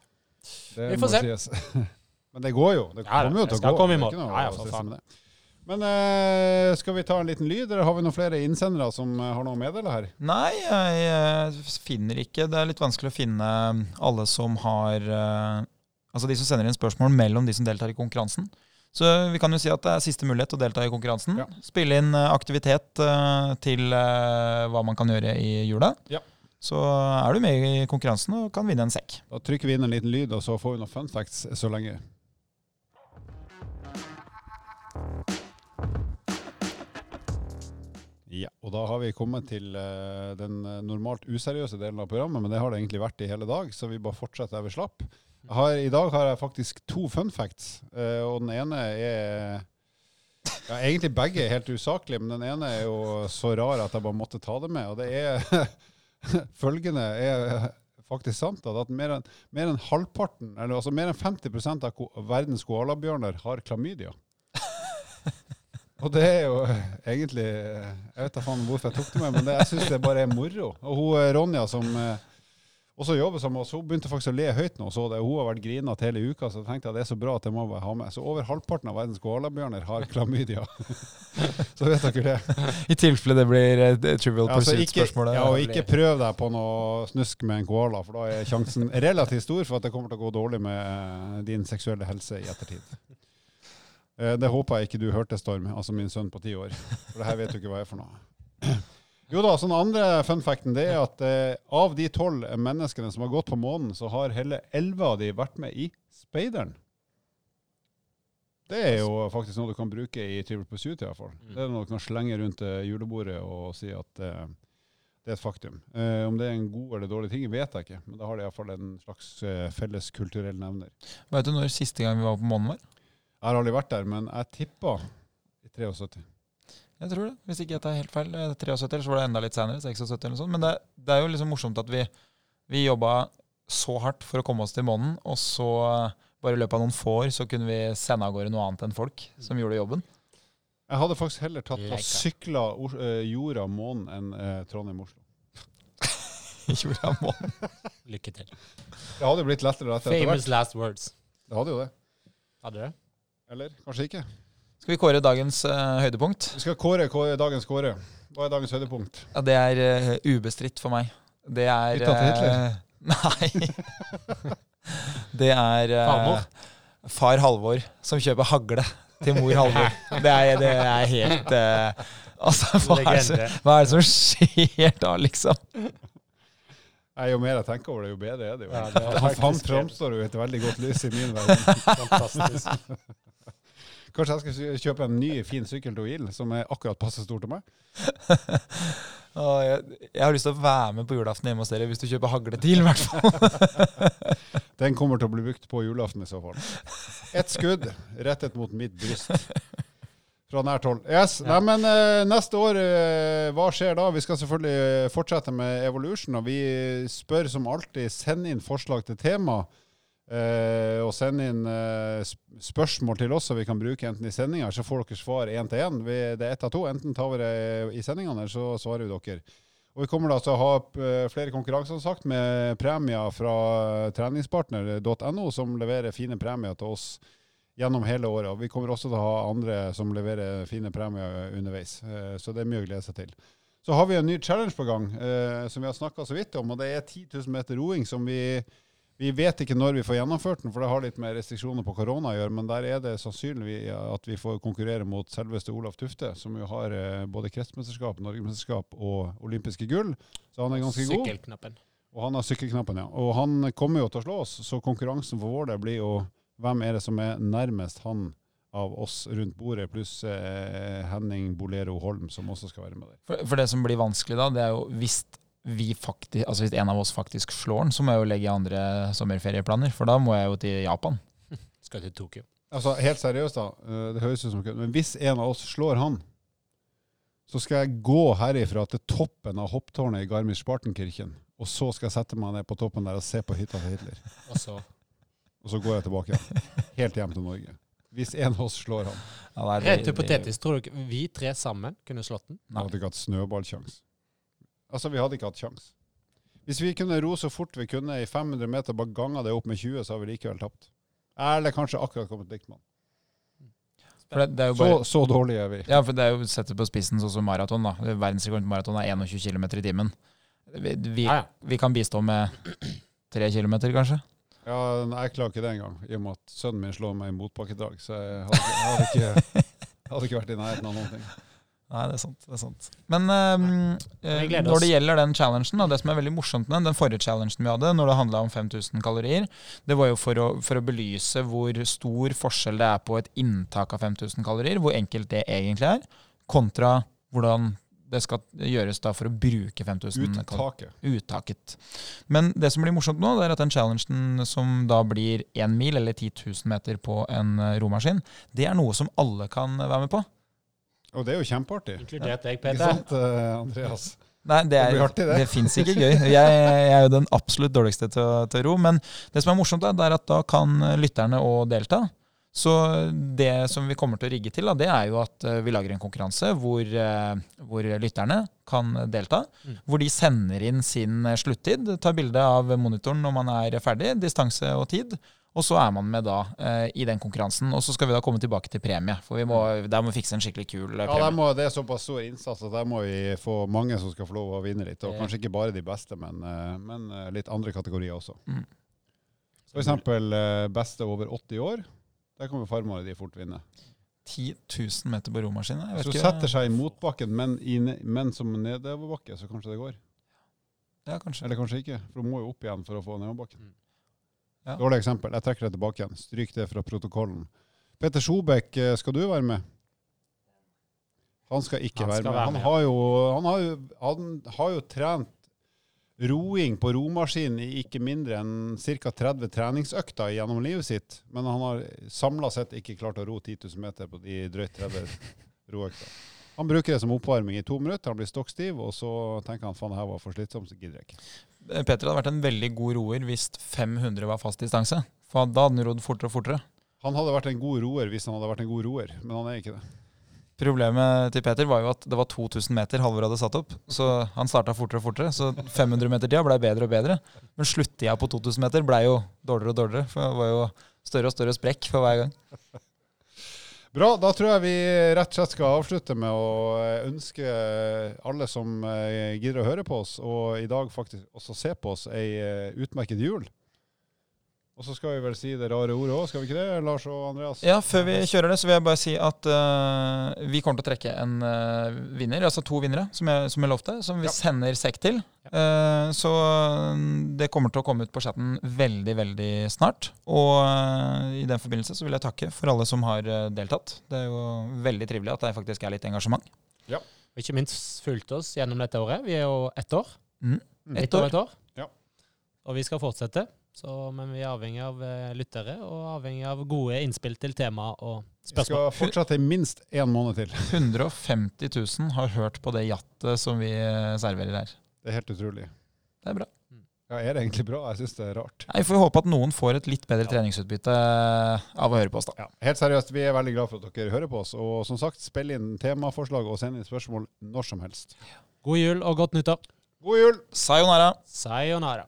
S1: Det
S2: Vi får se.
S1: sies. [laughs] Men det går jo. Det
S2: Ja,
S1: kommer jo til å
S2: skal
S1: gå.
S2: komme i mål. Ja, ja.
S1: Men eh, skal vi ta en liten lyd, eller har vi noen flere innsendere som eh, har noe å meddele her?
S3: Nei, jeg eh, finner ikke Det er litt vanskelig å finne alle som har eh, Altså de som sender inn spørsmål mellom de som deltar i konkurransen. Så vi kan jo si at det er siste mulighet til å delta i konkurransen.
S1: Ja.
S3: Spille inn eh, aktivitet eh, til eh, hva man kan gjøre i jula.
S1: Ja.
S3: Så er du med i konkurransen og kan vinne en sekk.
S1: Da trykker vi inn en liten lyd, og så får vi noen fun facts så lenge. Ja, og da har vi kommet til den normalt useriøse delen av programmet, men det har det egentlig vært i hele dag, så vi bare fortsetter der vi slapp. Har, I dag har jeg faktisk to fun facts, eh, og den ene er ja, Egentlig begge er helt usaklige, men den ene er jo så rar at jeg bare måtte ta det med. Og det er [laughs] Følgende er faktisk sant, at mer enn mer enn halvparten, eller altså mer enn 50 av ko verdens koalabjørner har klamydia. Og det er jo egentlig Jeg vet da faen hvorfor jeg tok det med, men det, jeg syns det bare er moro. Og hun eh, Ronja som eh, også jobber sammen og oss, hun begynte faktisk å le høyt nå. Så det, hun har vært grinete hele uka, så jeg tenkte at det er så bra at det må jeg ha med. Så over halvparten av verdens koalabjørner har klamydia. [laughs] så vet dere det.
S3: I tilfelle det blir et trivial
S1: Ja,
S3: pursuit-spørsmålet.
S1: ja, og ikke prøv deg på noe snusk med en koala, for da er sjansen relativt stor for at det kommer til å gå dårlig med eh, din seksuelle helse i ettertid. Eh, Det håper jeg ikke du hørte, Storm, altså min sønn på ti år. For det her vet du ikke hva er for noe. Jo da, sånn andre fun facten det er at eh, av de tolv menneskene som har gått på månen, så har hele elleve av de vært med i Speideren. Det er jo faktisk noe du kan bruke i Trivial Pursuit i hvert fall.
S2: Mm.
S1: Det er noe du kan slenge rundt eh, julebordet og si at eh, det er et faktum. Eh, om det er en god eller dårlig ting, vet jeg ikke, men da har det iallfall en slags eh, felles kulturell nevner.
S3: Vet du når siste gang vi var på månen var?
S1: Jeg har aldri vært der, men jeg tippa i 73.
S3: Jeg tror det, hvis ikke jeg tar helt feil. Eh, 73, eller så var det enda litt senere. 76 eller noe sånt. Men det, det er jo liksom morsomt at vi, vi jobba så hardt for å komme oss til månen, og så bare i løpet av noen få år så kunne vi sende av gårde noe annet enn folk som gjorde jobben.
S1: Jeg hadde faktisk heller tatt og sykla eh, jorda månen enn eh, Trondheim-Oslo. [laughs]
S3: Jorda månen.
S2: Lykke til.
S1: Det hadde jo blitt lettere etter hvert.
S2: Famous last words.
S1: Det hadde jo det.
S2: Hadde det?
S1: Eller kanskje ikke.
S3: Skal vi kåre dagens uh, høydepunkt?
S1: Vi skal kåre, kåre dagens kåre. Hva er dagens høydepunkt?
S3: Ja, det er uh, ubestridt for meg. Det er
S1: Hytta til Hitler?
S3: Uh, [laughs] Nei. [laughs] Det er far Halvor som kjøper hagle til mor Halvor. Det er, det er helt Altså, hva er, det, hva er det som skjer da, liksom?
S1: Nei, jo mer jeg tenker over det, jo bedre er det jo.
S2: Ja, det er
S1: Han framstår jo i et veldig godt lys i min verden.
S2: Fantastisk.
S1: Kanskje jeg skal kjøpe en ny, fin sykkel til Will, som er akkurat passe stor til meg? [laughs]
S3: Jeg, jeg har lyst til å være med på julaften hjemme hos dere hvis du kjøper hagle til, i hvert fall. [laughs]
S1: Den kommer til å bli brukt på julaften i så fall. Ett skudd rettet mot mitt bryst. Fra nært hold. Yes. Nei, men eh, neste år, eh, hva skjer da? Vi skal selvfølgelig eh, fortsette med Evolution, og vi spør som alltid, send inn forslag til tema. Eh, og send inn eh, spørsmål til oss som vi kan bruke enten i sendinga, så får dere svar én til én. Det er ett av to. Enten tar vi det i sendingene, eller så svarer vi dere. Og vi kommer da til å ha eh, flere konkurranser sagt, med premier fra treningspartner.no, som leverer fine premier til oss gjennom hele året. Og vi kommer også til å ha andre som leverer fine premier underveis. Eh, Så det er mye å glede seg til. Så har vi en ny challenge på gang, eh, som vi har snakka så vidt om. Og det er 10 000 meter roing som vi vi vet ikke når vi får gjennomført den, for det har litt med restriksjoner på korona å gjøre. Men der er det sannsynlig at vi får konkurrere mot selveste Olaf Tufte, som jo har eh, både kretsmesterskap, norgesmesterskap og olympiske gull. Så han er ganske god.
S2: Sykkelknappen.
S1: Og han har sykkelknappen, ja. Og han kommer jo til å slå oss, så konkurransen for vår del blir jo hvem er det som er nærmest han av oss rundt bordet, pluss eh, Henning Bolero Holm, som også skal være med der.
S3: For, for det som blir vanskelig da, det er jo hvis vi faktisk, altså hvis en av oss faktisk slår den, så må jeg jo legge andre sommerferieplaner, for da må jeg jo til Japan. [laughs]
S2: Skal til Tokyo.
S1: Altså, helt seriøst, da. eh, Det høres ut som kødd, men hvis en av oss slår han, så skal jeg gå herifra til toppen av hopptårnet i Garmisch-Spartenkirchen, og så skal jeg sette meg ned på toppen der og se på hytta til Hitler.
S2: Og så
S1: Og så går jeg tilbake igjen. Helt hjem til Norge. Hvis en av oss slår han.
S3: Ja, det er-
S2: hypotetisk, tror du ikke vi tre sammen kunne slått den?
S1: Nei. hadde ikke hatt snøballsjanse. Altså, vi hadde ikke hatt sjans. Hvis vi kunne ro så fort vi kunne i 500 meter, bare ganga det opp med 20, så har vi likevel tapt. Eller kanskje akkurat kommet likt med.
S3: For det, det er jo
S1: Så,
S3: bare,
S1: så dårlige er vi.
S3: ja, for det er jo sett det på spissen sånn som maraton. da. Verdensrekorden på maraton er 21 km i timen. Vi, vi, vi kan bistå med 3 km, kanskje.
S1: Ja, jeg klarer ikke det engang, i og med at sønnen min slår meg i motbakkedrag. Så jeg hadde, jeg hadde, ikke, jeg hadde ikke vært i nærheten av noen ting.
S3: Nei, det er sant. det er sant. Men ehm, eh, når det gjelder den challengen, og det som er veldig morsomt med den, den forrige challengen vi hadde, når det handla om 5000 kalorier, det var jo for å, for å belyse hvor stor forskjell det er på et inntak av 5000 kalorier, hvor enkelt det egentlig er, kontra hvordan det skal gjøres da for å bruke 5000 kalorier.
S1: Uttaket.
S3: Uttaket. Men det som blir morsomt nå, det er at den challengen som da blir én mil, eller 10 000 meter på en eh, romaskin, det er noe som alle kan være med på.
S1: Og det er jo kjempeartig.
S2: Inkludert deg,
S1: Ikke sant, eh, Andreas?
S3: Nei, det,
S1: Det
S3: er,
S1: artig, det.
S3: det fins ikke gøy. Jeg, jeg er jo den absolutt dårligste til, til ro. Men det som er morsomt, da, det er at da kan lytterne òg delta. Så det som vi kommer til å rigge til, da, det er jo at eh, vi lager en konkurranse hvor, eh, hvor lytterne kan delta.
S2: Mm.
S3: Hvor de sender inn sin sluttid, tar bilde av monitoren når man er ferdig, distanse og tid. Og så er man med da eh, i den konkurransen. Og så skal vi da komme tilbake til premie. For vi må, der må vi fikse en skikkelig kul premie.
S1: Ja, der må, Det er såpass stor innsats at der må vi få mange som skal få lov å vinne litt. Og kanskje ikke bare de beste, men, eh, men eh, litt andre kategorier også.
S3: Mm.
S1: For eksempel eh, beste over 80 år. Der kan jo farmere de fort vinne.
S3: 10 000 meter på romaskin.
S1: Hvis du setter seg i motbakken, men, i, men som nedoverbakke, så kanskje det går.
S3: Ja, kanskje.
S1: Eller kanskje ikke, for du må jo opp igjen for å få nedoverbakken.
S2: Mm.
S3: Ja.
S1: Dårlig eksempel. Jeg trekker det tilbake igjen. Stryk det fra protokollen. Peter Skjobekk, eh, skal du være med? Han skal ikke
S2: Han
S1: være med.
S2: være
S1: Han
S2: med, ja.
S1: har, jo, han, har jo, han har jo trent roing på romaskin i ikke mindre enn ca. 30 treningsøkter gjennom livet sitt, men han har samla sett ikke klart å ro 10 000 meter på de drøyt 30 [laughs] roøkter. Han bruker det som oppvarming i to minutter, han blir stokk stiv, og så tenker han faen, det her var for slitsomt, så gidder jeg ikke.
S3: Peter hadde vært en veldig god roer hvis 500 var fast distanse. For da hadde han rodd fortere og fortere.
S1: Han hadde vært en god roer hvis han hadde vært en god roer, men han er ikke det.
S3: Problemet til Peter var jo at det var 2000 meter Halvor hadde satt opp. Så han starta fortere og fortere. Så 500 meter tida ble bedre og bedre. Men sluttida på 2000 meter ble jo dårligere og dårligere. For det var jo større og større sprekk for hver gang.
S1: Bra, da tror jeg vi rett og slett skal avslutte med å ønske alle som eh, gidder å høre på oss, og i dag faktisk også se på oss, ei eh, utmerket jul. Og så skal vi vel si det rare ordet òg, skal vi ikke det, Lars og Andreas?
S3: Ja, Før vi kjører det, så vil jeg bare si at uh, vi kommer til å trekke en uh, vinner. Altså to vinnere, som jeg, som jeg lovte, som vi
S1: Ja.
S3: sender sekk til. Uh, så mm, det kommer til å komme ut på chatten veldig, veldig snart. Og i den forbindelse så vil jeg takke for alle som har deltatt. Det er jo veldig trivelig at det faktisk er litt engasjement.
S2: Og ikke minst fulgt oss gjennom dette året. Vi er jo ett år.
S3: Mm.
S1: Mm.
S3: et år.
S2: Et år.
S1: Ja.
S2: Og vi skal fortsette. Så, men vi er avhengig av eh, lyttere og avhengig av gode innspill til tema og spørsmål.
S1: Vi skal fortsette i minst én måned til. [laughs]
S3: 150 000 har hørt på det jattet som vi eh, serverer her.
S1: Det er helt utrolig.
S3: Det er bra.
S1: Ja, Er det egentlig bra? Jeg syns det er rart.
S3: Vi får håpe at noen får et litt bedre treningsutbytte av å høre på oss, da.
S1: Ja, helt seriøst, vi er veldig glad for at dere hører på oss. Og som sagt, spill inn temaforslag og send inn spørsmål når som helst.
S2: God jul og godt nyttår.
S1: God jul!
S3: Sayonara!
S2: Sayonara.